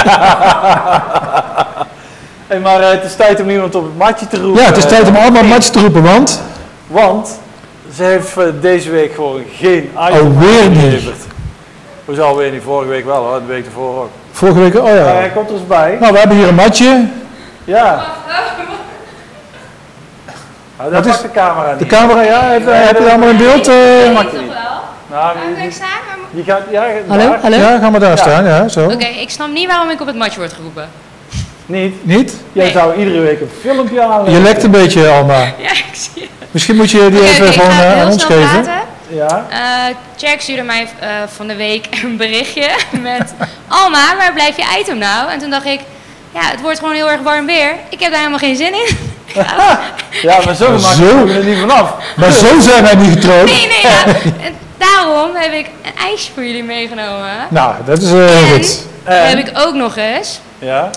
hey, maar eh, het is tijd om iemand op het matje te roepen. Ja, het is tijd om Eh, allemaal match te roepen, want... Want ze heeft eh, deze week gewoon geen item Alweer niet. aangeleverd. Hoezo alweer niet? Vorige week wel hoor, de week ervoor ook. Vorige week, oh Ja, ja. hij komt er eens bij. Nou, we hebben hier een matje. Ja. Nou, dat Wat is de camera niet. De camera, ja, heb, heb je allemaal in beeld? eh? mag je niet. wel? Nou, moet die, ik staan? Gaat, ja, Hallo? daar. Hallo? Ja, gaan we daar Ja. staan, ja, zo. Oké, ik snap niet waarom ik op het matje word geroepen. Niet? Niet? Jij Nee. zou iedere week een filmpje aanleggen. Je lekt een beetje, Alma. Ja, ik zie het. Misschien moet je die even ik gewoon ga eh, aan heel ons snel geven. praten. Ja. Eh, Jack stuurde mij eh, van de week een berichtje met... Alma, waar blijf je item nou? En toen dacht ik, ja, het wordt gewoon heel erg warm weer. Ik heb daar helemaal geen zin in. Ja, maar zo Maar je er niet vanaf. Maar zo zijn wij niet getrouwd. Nee, nee, ja. En daarom heb ik een ijsje voor jullie meegenomen. Nou, dat is eh, En goed. heb ik ook nog eens Ja,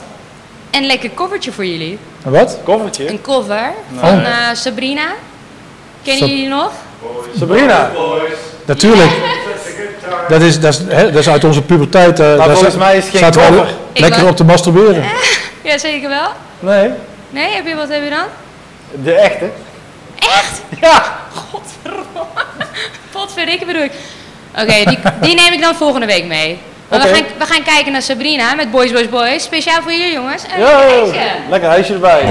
een lekker koffertje voor jullie. En Wat? koffertje. Een cover van eh, Sabrina. Kennen Sab- jullie nog? Sabrina. Natuurlijk. Dat is, dat is, hè, dat is uit onze puberteit. eh, daar volgens mij is het geen cover. lekker op te masturberen. Ja, zeker wel. Nee, Nee, heb je wat heb je dan? de echte. Echt? Ja. Godverdomme. Potverdikke bedoel ik. Oké, die, die neem ik dan volgende week mee. Maar we, gaan, we gaan kijken naar Sabrina met Boys, Boys, Boys. Speciaal voor jullie jongens. En Yo, een ijsje. lekker huisje erbij.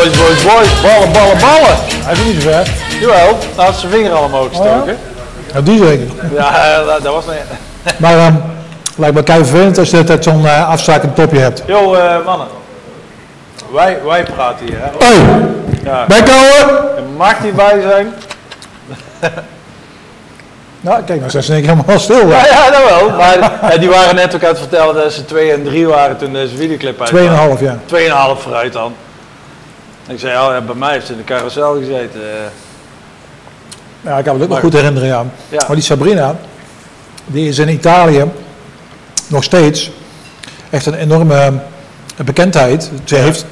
Boys, boys, boys. Ballen, ballen, ballen. Hij is niet zo ver. Jawel, hij had zijn vinger al omhoog gestoken. Ja, die zeker. Ja, eh, dat, dat was niet... Maar ehm lijkt me kei vervelend als je altijd zo'n eh afzakend topje hebt. Yo, eh, mannen. Wij, wij praten hier, hè. Hoi, Ja. bijkomen! Er mag niet bij zijn. Nou, kijk, nou zijn ze keer helemaal stil. Ja, ja, dat wel. Maar die waren net ook aan het vertellen dat ze 2 en 3 waren toen deze videoclip uit. Tweeënhalf, ja. 2,5 vooruit dan. Ik zei, oh, ja, bij mij heeft ze in de carousel gezeten. Ja, ik kan me het ook nog goed herinneren, ja. Ja. Maar die Sabrina, die is in Italië nog steeds echt een enorme bekendheid. Ze heeft,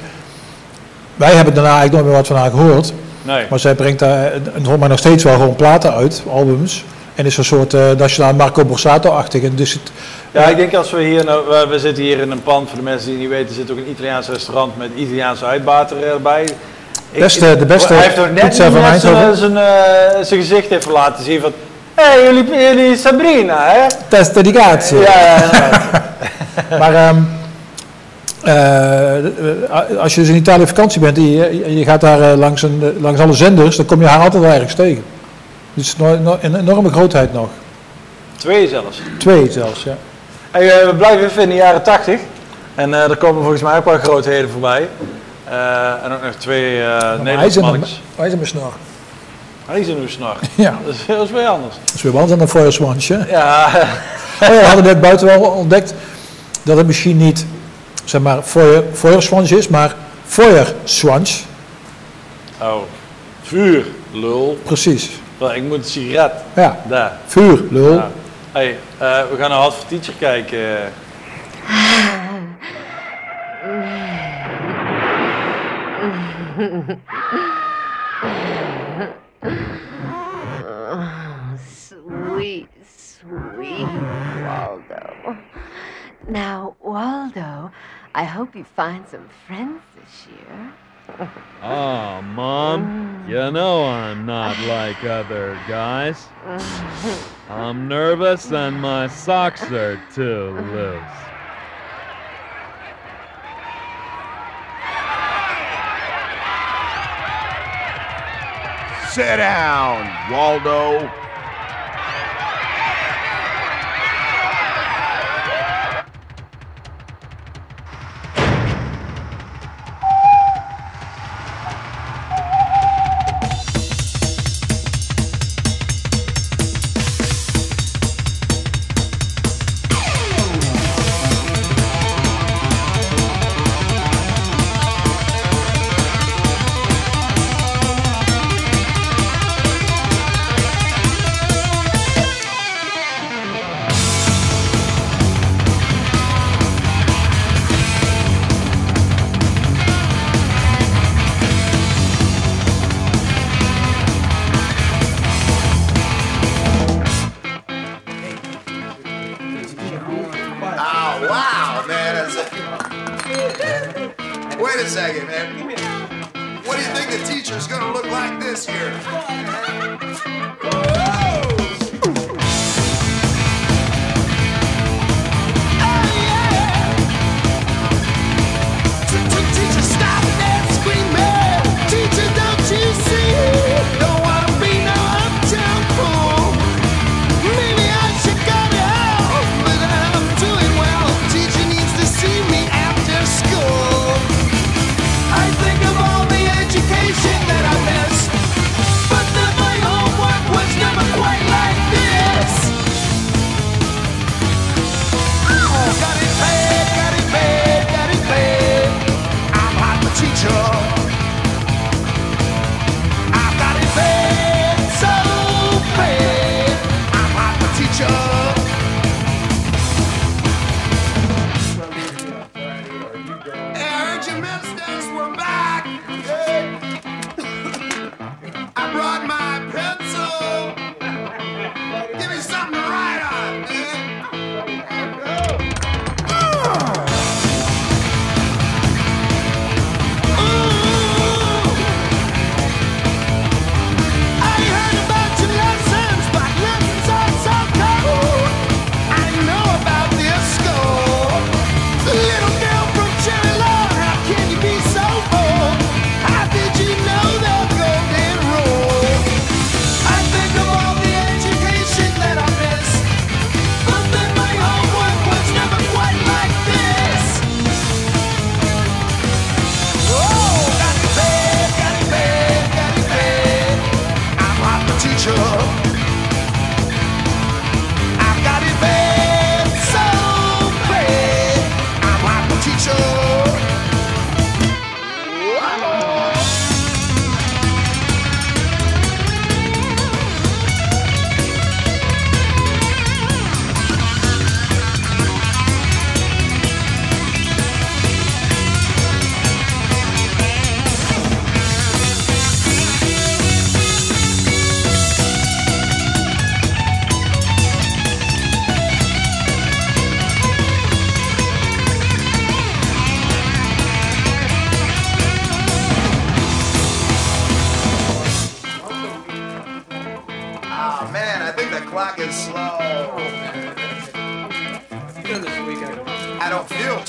wij hebben daarna eigenlijk nooit meer wat van haar gehoord. Nee. Maar zij brengt daar nog steeds wel gewoon platen uit, albums. En is een soort eh, nationaal Marco Borsato-achtig. En Dus het, Ja, ik denk als we hier, nou, we, zitten hier in een pand, voor de mensen die het niet weten, zit ook een Italiaans restaurant met Italiaanse uitbater erbij. Ik- Beste- de beste Hij heeft nog net net zijn, zijn, eh, zijn gezicht even laten zien van, hé, hey, jullie, jullie Sabrina, hè? testa di cazzo. Ja. Maar eh, eh, als je dus in Italië op vakantie bent en je, je gaat daar eh, langs, een, eh, langs alle zenders, dan kom je haar altijd wel ergens tegen. Dus no- een enorme grootheid nog. Twee zelfs. Twee zelfs, ja. Hey, eh, we blijven even in de jaren 80. En eh, er komen volgens mij ook wel grootheden voorbij. Eh, en ook nog twee hij is Nederlandse een, mannetjes. snor. Hij is uw snor. Ja. Dat is, dat is weer anders. Dat is weer wel aan een. Ja, Oh ja, we hadden net buiten wel ontdekt dat het misschien niet, zeg maar, feuerswans is, maar feuerswans. oh. Vuur, lul. Precies. Ik moet een sigaret. Ja, Daar. vuur, lul. Ja. Hey, eh, we gaan naar Hot for kijken. Sweet, sweet Waldo. Now, Waldo, I hope you find some friends this year. Oh, Mom, you know I'm not like other guys. I'm nervous and my socks are too loose. Sit down, Waldo.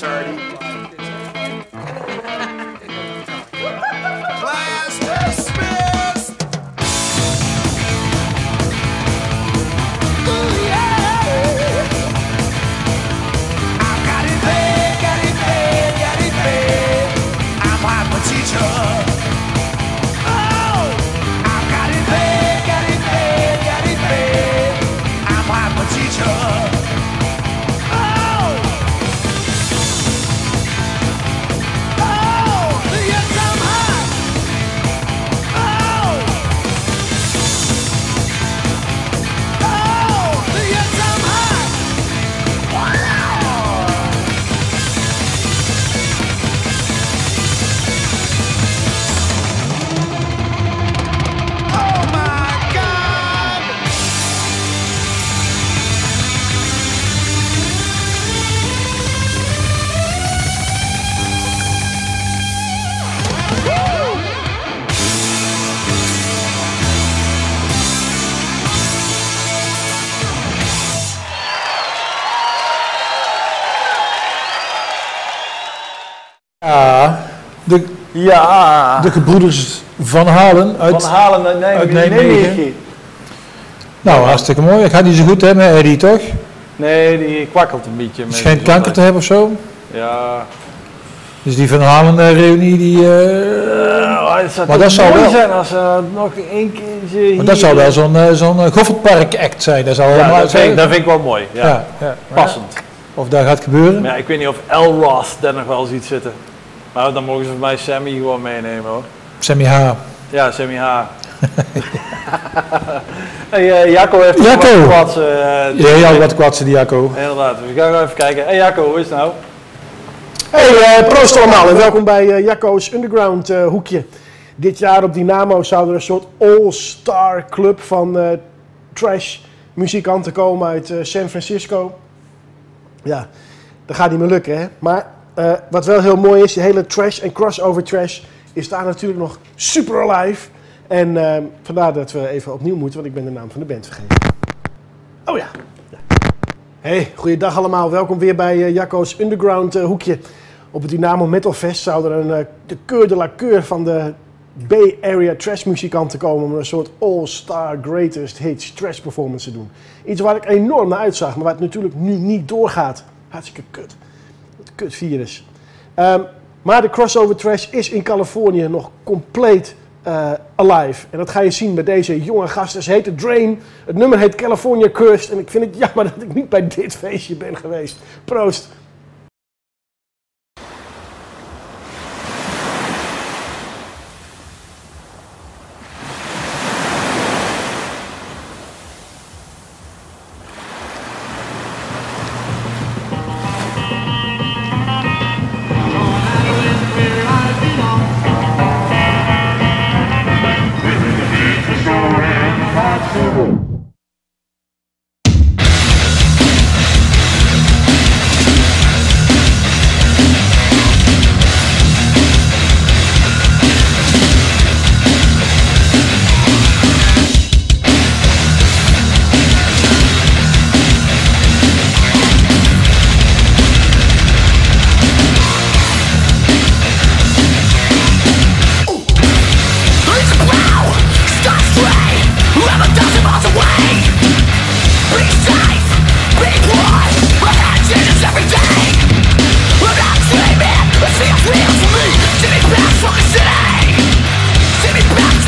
I ja. de gebroeders Van Halen uit, Van Halen uit Nijmegen. uit Nijmegen. Nijmegen. Nou, hartstikke mooi. Het gaat niet zo goed hè, met Eddie, toch? Nee, die kwakkelt een beetje. met Schijnt kanker te hebben of zo. Ja. Dus die Van Halen eh, reunie, die... het zou Maar dat zou mooi wel- zijn als nog één keertje maar dat hier- zou wel zo'n zo'n Goffertpark act zijn. Dat zou Ja, helemaal dat vind, ik, dat vind ik wel mooi. Ja. Ja, ja. Passend. Of dat gaat gebeuren. Maar ja, ik weet niet of El Ross daar nog wel ziet zitten. Maar dan mogen ze voor mij Sammy gewoon meenemen hoor. Sammy H. Ja, Sammy H. hey, eh, Jacco heeft Jacco. wat kwads, eh, Ja, ja, wat kwatsen die Jacco. Inderdaad, dus we gaan even kijken. Hey Jacco, hoe is het nou? Hey, eh, proost allemaal en welkom bij eh, Jacco's Underground eh, hoekje. Dit jaar op Dynamo zou er een soort all-star club van eh, trash muzikanten komen uit eh, San Francisco. Ja, dat gaat niet meer lukken hè. Maar eh, wat wel heel mooi is, die hele trash en crossover trash is daar natuurlijk nog super alive. En eh, vandaar dat we even opnieuw moeten, want ik ben de naam van de band vergeten. Oh ja. Hey, goeiedag allemaal. Welkom weer bij eh, Jacco's Underground eh, hoekje. Op het Dynamo Metal Fest zou er een, de keur de la keur van de Bay Area trash muzikanten komen om een soort all-star greatest hits trash performance te doen. Iets waar ik enorm naar uitzag, maar wat natuurlijk nu niet doorgaat. Hartstikke kut. Kutvirus. Ehm, maar de crossover trash is in Californië nog compleet eh, alive. En dat ga je zien bij deze jonge gasten. Ze heten Drain. Het nummer heet California Cursed. En ik vind het jammer dat ik niet bij dit feestje ben geweest. Proost.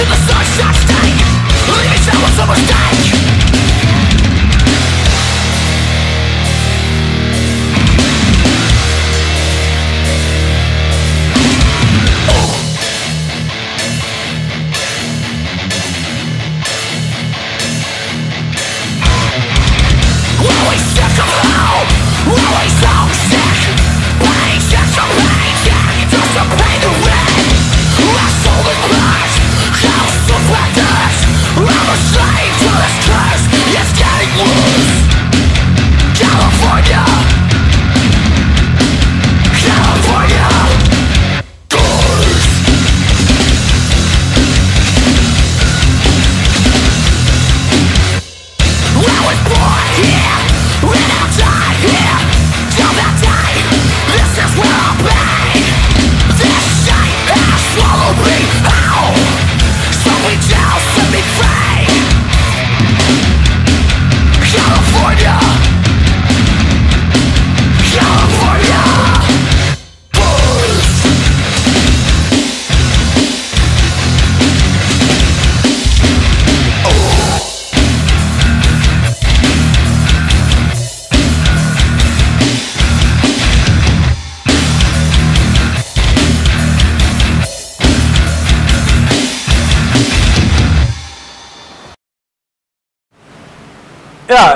Ja,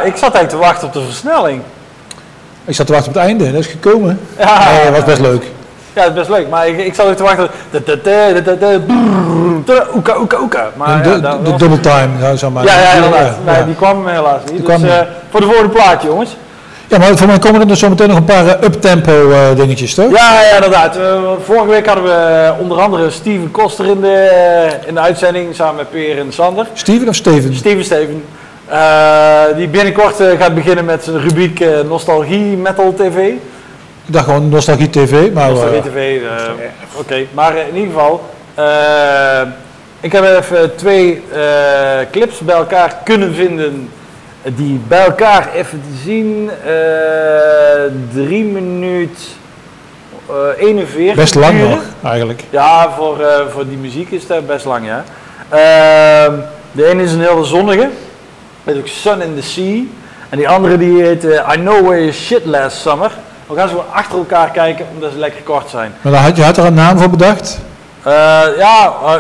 ik zat eigenlijk te wachten op de versnelling. Ik zat te wachten op het einde, dat is gekomen. Ja. Nee, dat was best leuk. Ja, dat is best leuk, maar ik, ik zat ook te wachten. de- de- de- de- de- brrrr, de- Oeka, oeka, oeka. Maar de ja, dat de was- double time, zou zou maar. Ja, ja, inderdaad. Ja, Nee, ja. die kwam helaas niet. Die Dus kwam eh, voor de volgende plaatje, jongens. Ja, maar voor mij komen er dus zo meteen nog een paar eh, up-tempo eh, dingetjes, toch? Ja, ja inderdaad. Vorige week hadden we onder andere Steven Koster in de, in de uitzending samen met Peer en Sander. Steven of Steven? Steven Steven. Eh, die binnenkort eh, gaat beginnen met zijn rubriek eh, Nostalgie Metal TV. Ik dacht gewoon Nostalgie TV, maar... Nostalgie eh, TV, eh, oké. Maar in ieder geval, eh, ik heb even twee eh, clips bij elkaar kunnen vinden die bij elkaar even te zien, eh 3 minuut eh 41 Best lang nog, eigenlijk. Ja, voor, eh, voor die muziek is dat best lang, ja. Ehm, de ene is een hele zonnige, met ook Sun in the Sea. En die andere die heet eh, I Know Where You Shit Last Summer. We gaan ze gewoon achter elkaar kijken, omdat ze lekker kort zijn. Maar dan had, je had er een naam voor bedacht? Eh, ja, eh,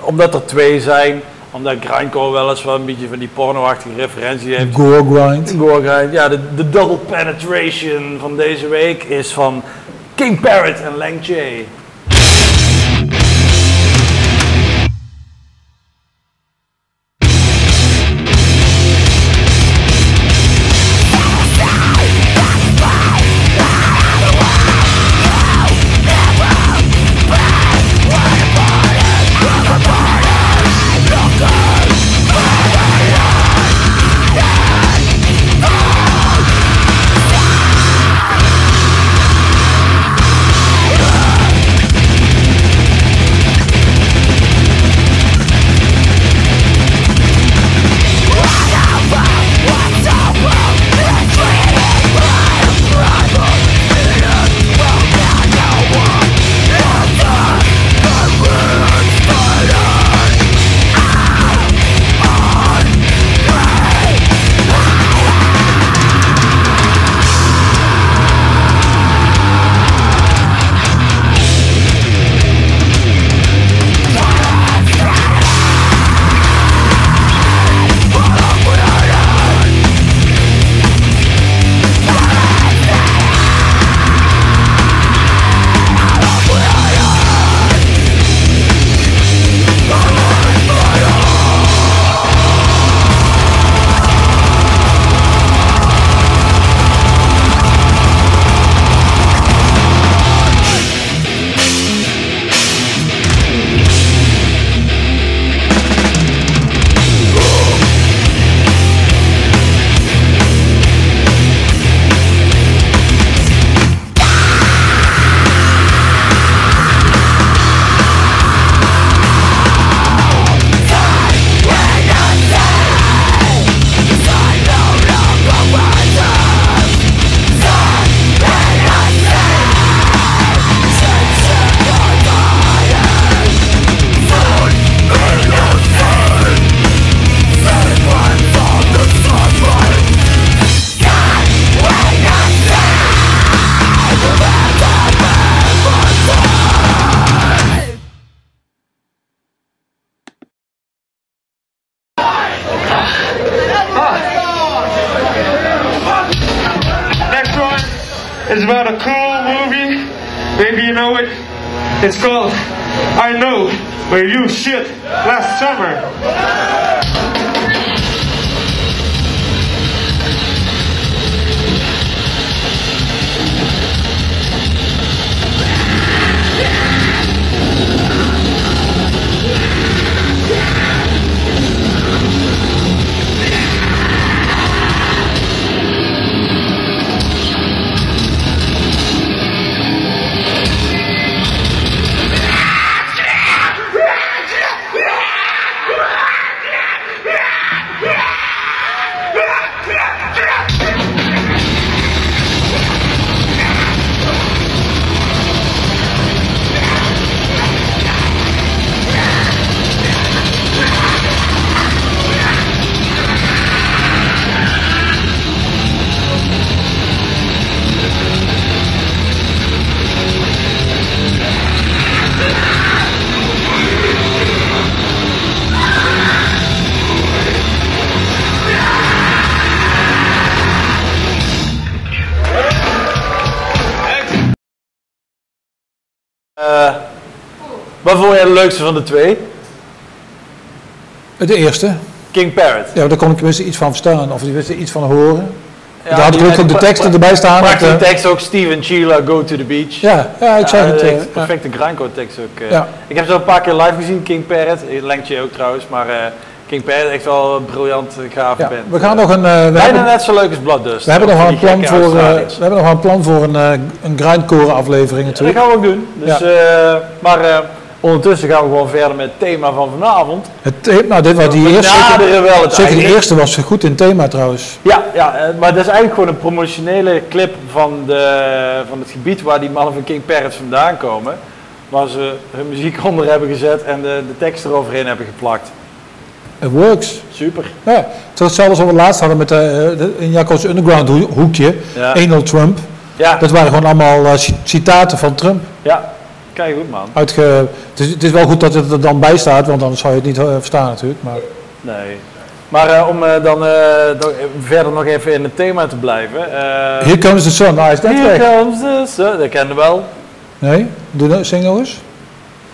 omdat er twee zijn. Omdat Grindcore wel eens wel een beetje van die pornoachtige referentie heeft. Gore Grind. Gore Grind. Ja, de, de double penetration van deze week is van King Parrot en Lang J. leukste van de twee? De eerste. King Parrot. Ja, daar kon ik tenminste iets van verstaan, of tenminste iets van horen. Ja, daar had ik de teksten erbij staan. Prachtige dat, eh, tekst ook, Steven Sheila, Go to the Beach. Ja, ja, ik zag het, echt eh, ja. perfecte grindcore tekst ook. eh. Ja. Ik heb ze al een paar keer live gezien, King Parrot. Eh, Lengtje ook trouwens, maar eh, King Parrot echt wel een briljant eh, Ja, band. we gaan nog een... eh, we Bijna hebben, net zo leuk als Bloodlust. we hebben nog een plan voor, eh, we hebben nog een plan voor een, eh, een grindcore aflevering dat natuurlijk. gaan we ook doen. Dus, eh, maar eh, ondertussen gaan we gewoon verder met het thema van vanavond. Het, thema- nou, dit was die We eerste. wel het zeker einde. eerste was goed in thema trouwens. Ja, ja eh, maar dat is eigenlijk gewoon een promotionele clip van, de, van het gebied waar die mannen van King Parrots vandaan komen. Waar ze hun muziek onder hebben gezet en de, de tekst eroverheen hebben geplakt. It works. Super. Ja, het was hetzelfde als wat we laatst hadden met de, de, in Jacco's Underground hoe- hoekje. Ja. Anal Trump. Ja. Dat waren gewoon allemaal eh, ci- citaten van Trump. Ja, kijk goed man. Uitge, het, is, het is wel goed dat het er dan bij staat, want anders zou je het niet eh, verstaan natuurlijk. Maar Nee. Maar eh, om eh, dan eh, nog- verder nog even in het thema te blijven. eh, Here Comes the Sun, nou is dat Here weg. comes the sun. Dat kennen we wel. Nee, doe nou, zing nog eens.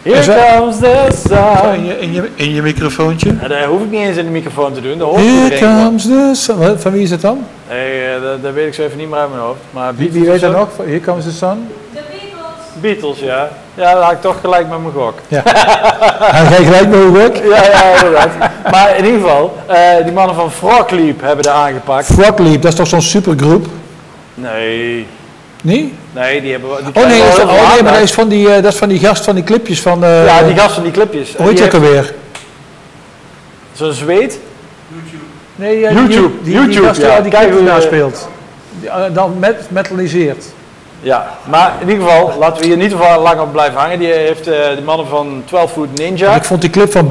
Here dat- comes the sun. In je, in je, in je microfoontje. Ja, dat hoef ik niet eens in de microfoon te doen. Dat hoort Here iedereen comes the sun. Van wie is het dan? Nee, dat, dat weet ik zo even niet meer uit mijn hoofd. Maar Wie, Beatles wie weet dat nog? Here Comes the Sun? Beatles, ja. Ja, dan had ik toch gelijk met mijn gok. Ja. Hij ga je gelijk met hoe ik? Ja, ja, inderdaad. Maar in ieder geval, eh, die mannen van Frog Leap hebben er aangepakt. Frog Leap, dat is toch zo'n supergroep? Nee. Nee? Nee, die hebben wel- die Oh nee, dat is, oh, nee maar dat is, van die, eh, dat is van die gast van die clipjes van... eh, Ja, die gast van die clipjes. Hoe heet je ook alweer? Zo'n zweet? Nee, ja, YouTube, Die, die, die YouTube, gast die ja. al die clipjes eh, Dan met, metaliseert. Ja, maar in ieder geval, laten we hier niet te lang op blijven hangen. Die heeft eh de mannen van 12 Foot Ninja. Ik vond die clip van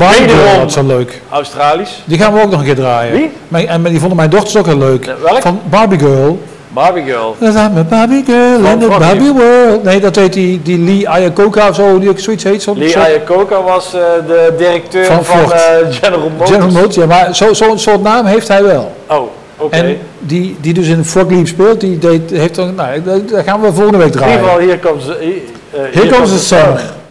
altijd zo leuk. Australisch. Die gaan we ook nog een keer draaien. Wie? Mijn, en die vonden mijn dochters ook heel leuk. welk? Van Barbie Girl. Barbie Girl. Dat I'm a Barbie Girl in the Barbie World. Nee, dat heet die, die Lee Iacocca of zo, die ook zoiets heet. Zo, Lee zo- Iacocca was eh, de directeur Van eh, General Motors. General Motors, ja, maar zo'n zo, soort naam heeft hij wel. Oh, En die, die dus in Frog Leap speelt, die deed, heeft dan, nou, dat gaan we volgende week In draaien. ieder geval, hier komt ze. Hier, eh, comes the sun. Little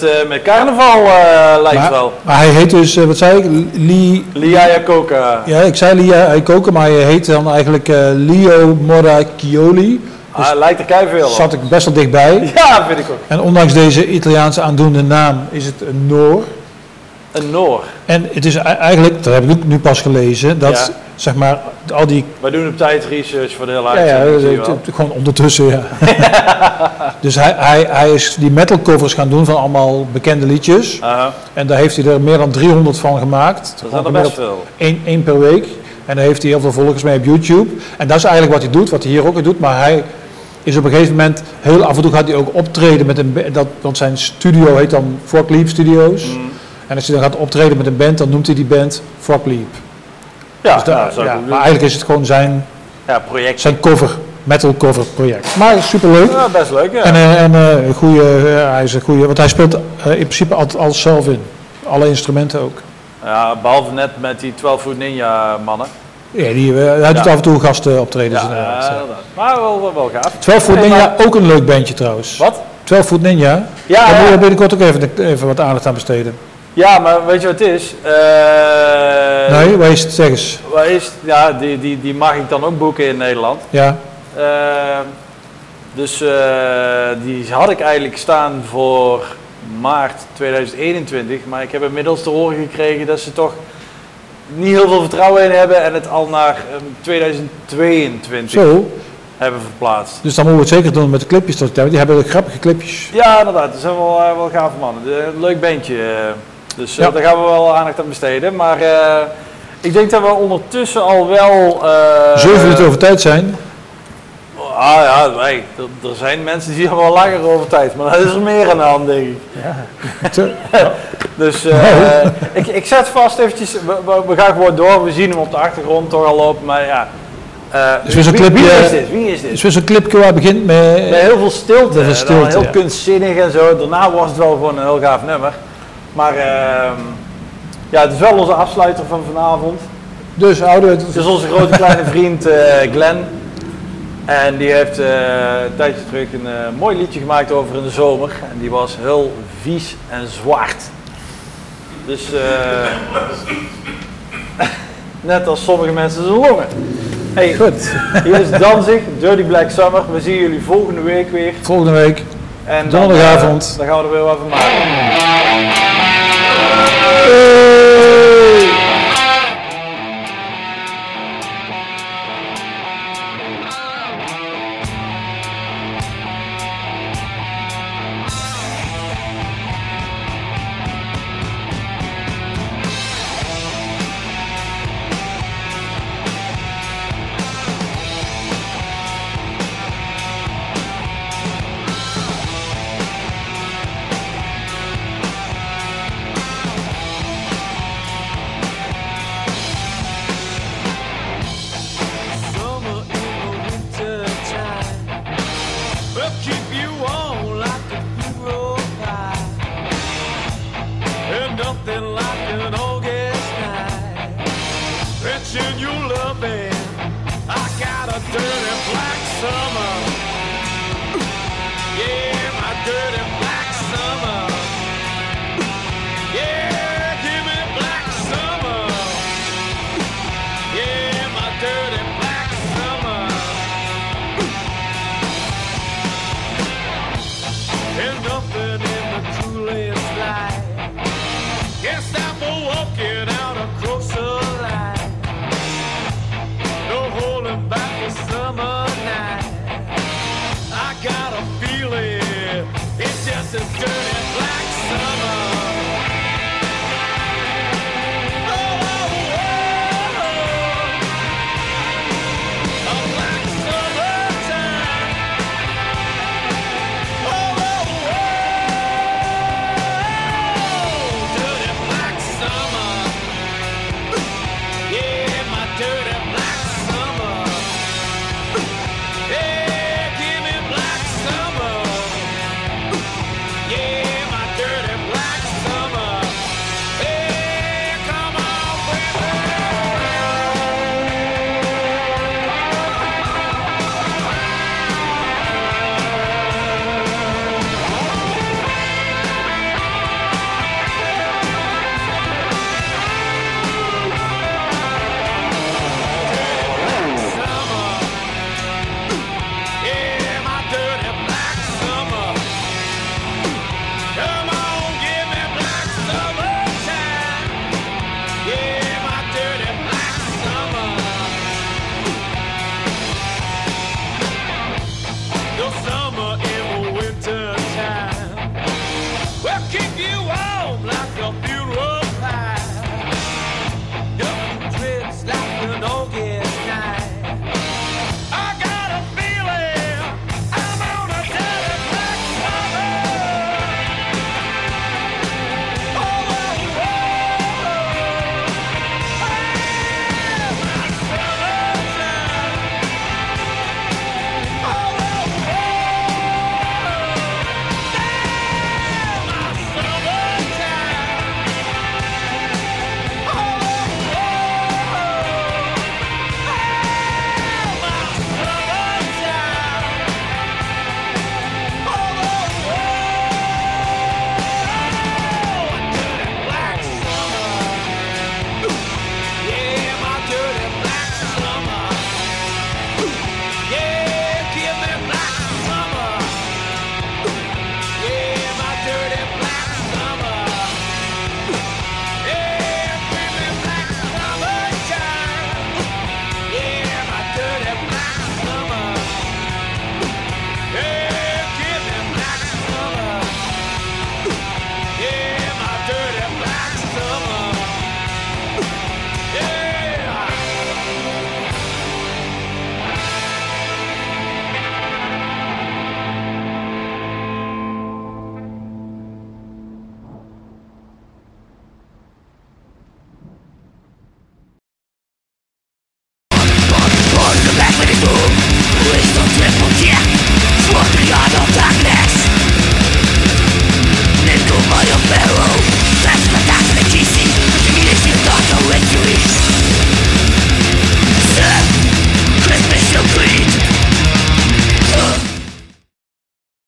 Met, eh, met carnaval eh, lijkt Maar, wel. maar hij heet dus, eh, wat zei ik, Lee... Lia Jacoca. Ja, ik zei Lia Icoca, maar hij heet dan eigenlijk Leo Moracchioli. Dus Ah, lijkt er keiveel op. zat ik best wel dichtbij. Ja, vind ik ook. En ondanks deze Italiaanse aandoende naam is het een Noor. Een Noor. En het is eigenlijk, dat heb ik nu pas gelezen, dat Ja. zeg maar al die... Wij doen op tijd research voor de hele Ja, ja, uitzending, het- het- gewoon ondertussen, ja. dus hij, hij, hij is die metal covers gaan doen van allemaal bekende liedjes. En daar heeft hij er meer dan 300 van gemaakt. Dat er best veel. Eén, één per week. En daar heeft hij heel veel volgers mee op YouTube. En dat is eigenlijk wat hij doet, wat hij hier ook doet. Maar hij is op een gegeven moment, heel af en toe gaat hij ook optreden met een dat, want zijn studio heet dan Frogleap Studios. Mm. En als hij dan gaat optreden met een band, dan noemt hij die band. Ja, Dus nou, zou ik ja, doen. maar eigenlijk is het gewoon zijn, Ja, project. zijn cover, metal cover project. Maar superleuk. Ja, best leuk, ja. En, eh, en een goede, eh, hij is een goede, want hij speelt in principe altijd alles zelf in. Alle instrumenten ook. Ja, behalve net met die 12 Foot Ninja mannen. Ja, die, hij doet Ja. af en toe gastoptredens. Ja, inderdaad. Maar wel, wel, wel gaaf. 12 Foot Ninja, maar- ook een leuk bandje trouwens. Wat? 12 Foot Ninja. Ja, Daar moet je binnenkort ook even, even wat aandacht aan besteden. Ja, maar weet je wat het is? Eh, nee, waar is het? Zeg eens. Waar is het? Ja, die, die, die mag ik dan ook boeken in Nederland. Ja. Eh, dus eh, die had ik eigenlijk staan voor maart 2021. Maar ik heb inmiddels te horen gekregen dat ze toch niet heel veel vertrouwen in hebben en het al naar eh, 2022 Zo. hebben verplaatst. Dus dan moeten we het zeker doen met de clipjes. die Die hebben grappige clipjes. Ja, inderdaad. Dat zijn wel, wel gave mannen. Een leuk bandje. Dus eh, Ja. daar gaan we wel aandacht aan besteden. Maar eh, ik denk dat we ondertussen al wel... eh, Zeven minuten over tijd zijn. Ah ja, nee, er, zijn mensen die hebben wel langer over tijd. Maar dat is er meer aan de hand, denk ik. Te- Dus ik, ik zet vast eventjes... We, gaan gewoon door. We zien hem op de achtergrond toch al lopen. Maar ja... Dus wie, clipje. wie is dit? Wie is dit? Dus zo'n clipje waar begint met... Met heel veel stilte. Heel stilte, heel ja. kunstzinnig en zo. Daarna was het wel gewoon een heel gaaf nummer. Maar ehm, ja, het is wel onze afsluiter van vanavond. Dus houden we het... Is onze grote kleine vriend eh, Glenn. En die heeft eh, een tijdje terug een eh, mooi liedje gemaakt over in de zomer. En die was heel vies en zwart. Dus net als sommige mensen zijn longen. Hey, Goed. hier is Danzig, Dirty Black Summer. We zien jullie volgende week weer. Volgende week. En dan, Donderdagavond. eh, dan gaan we er weer wat van maken. Summer Yeah,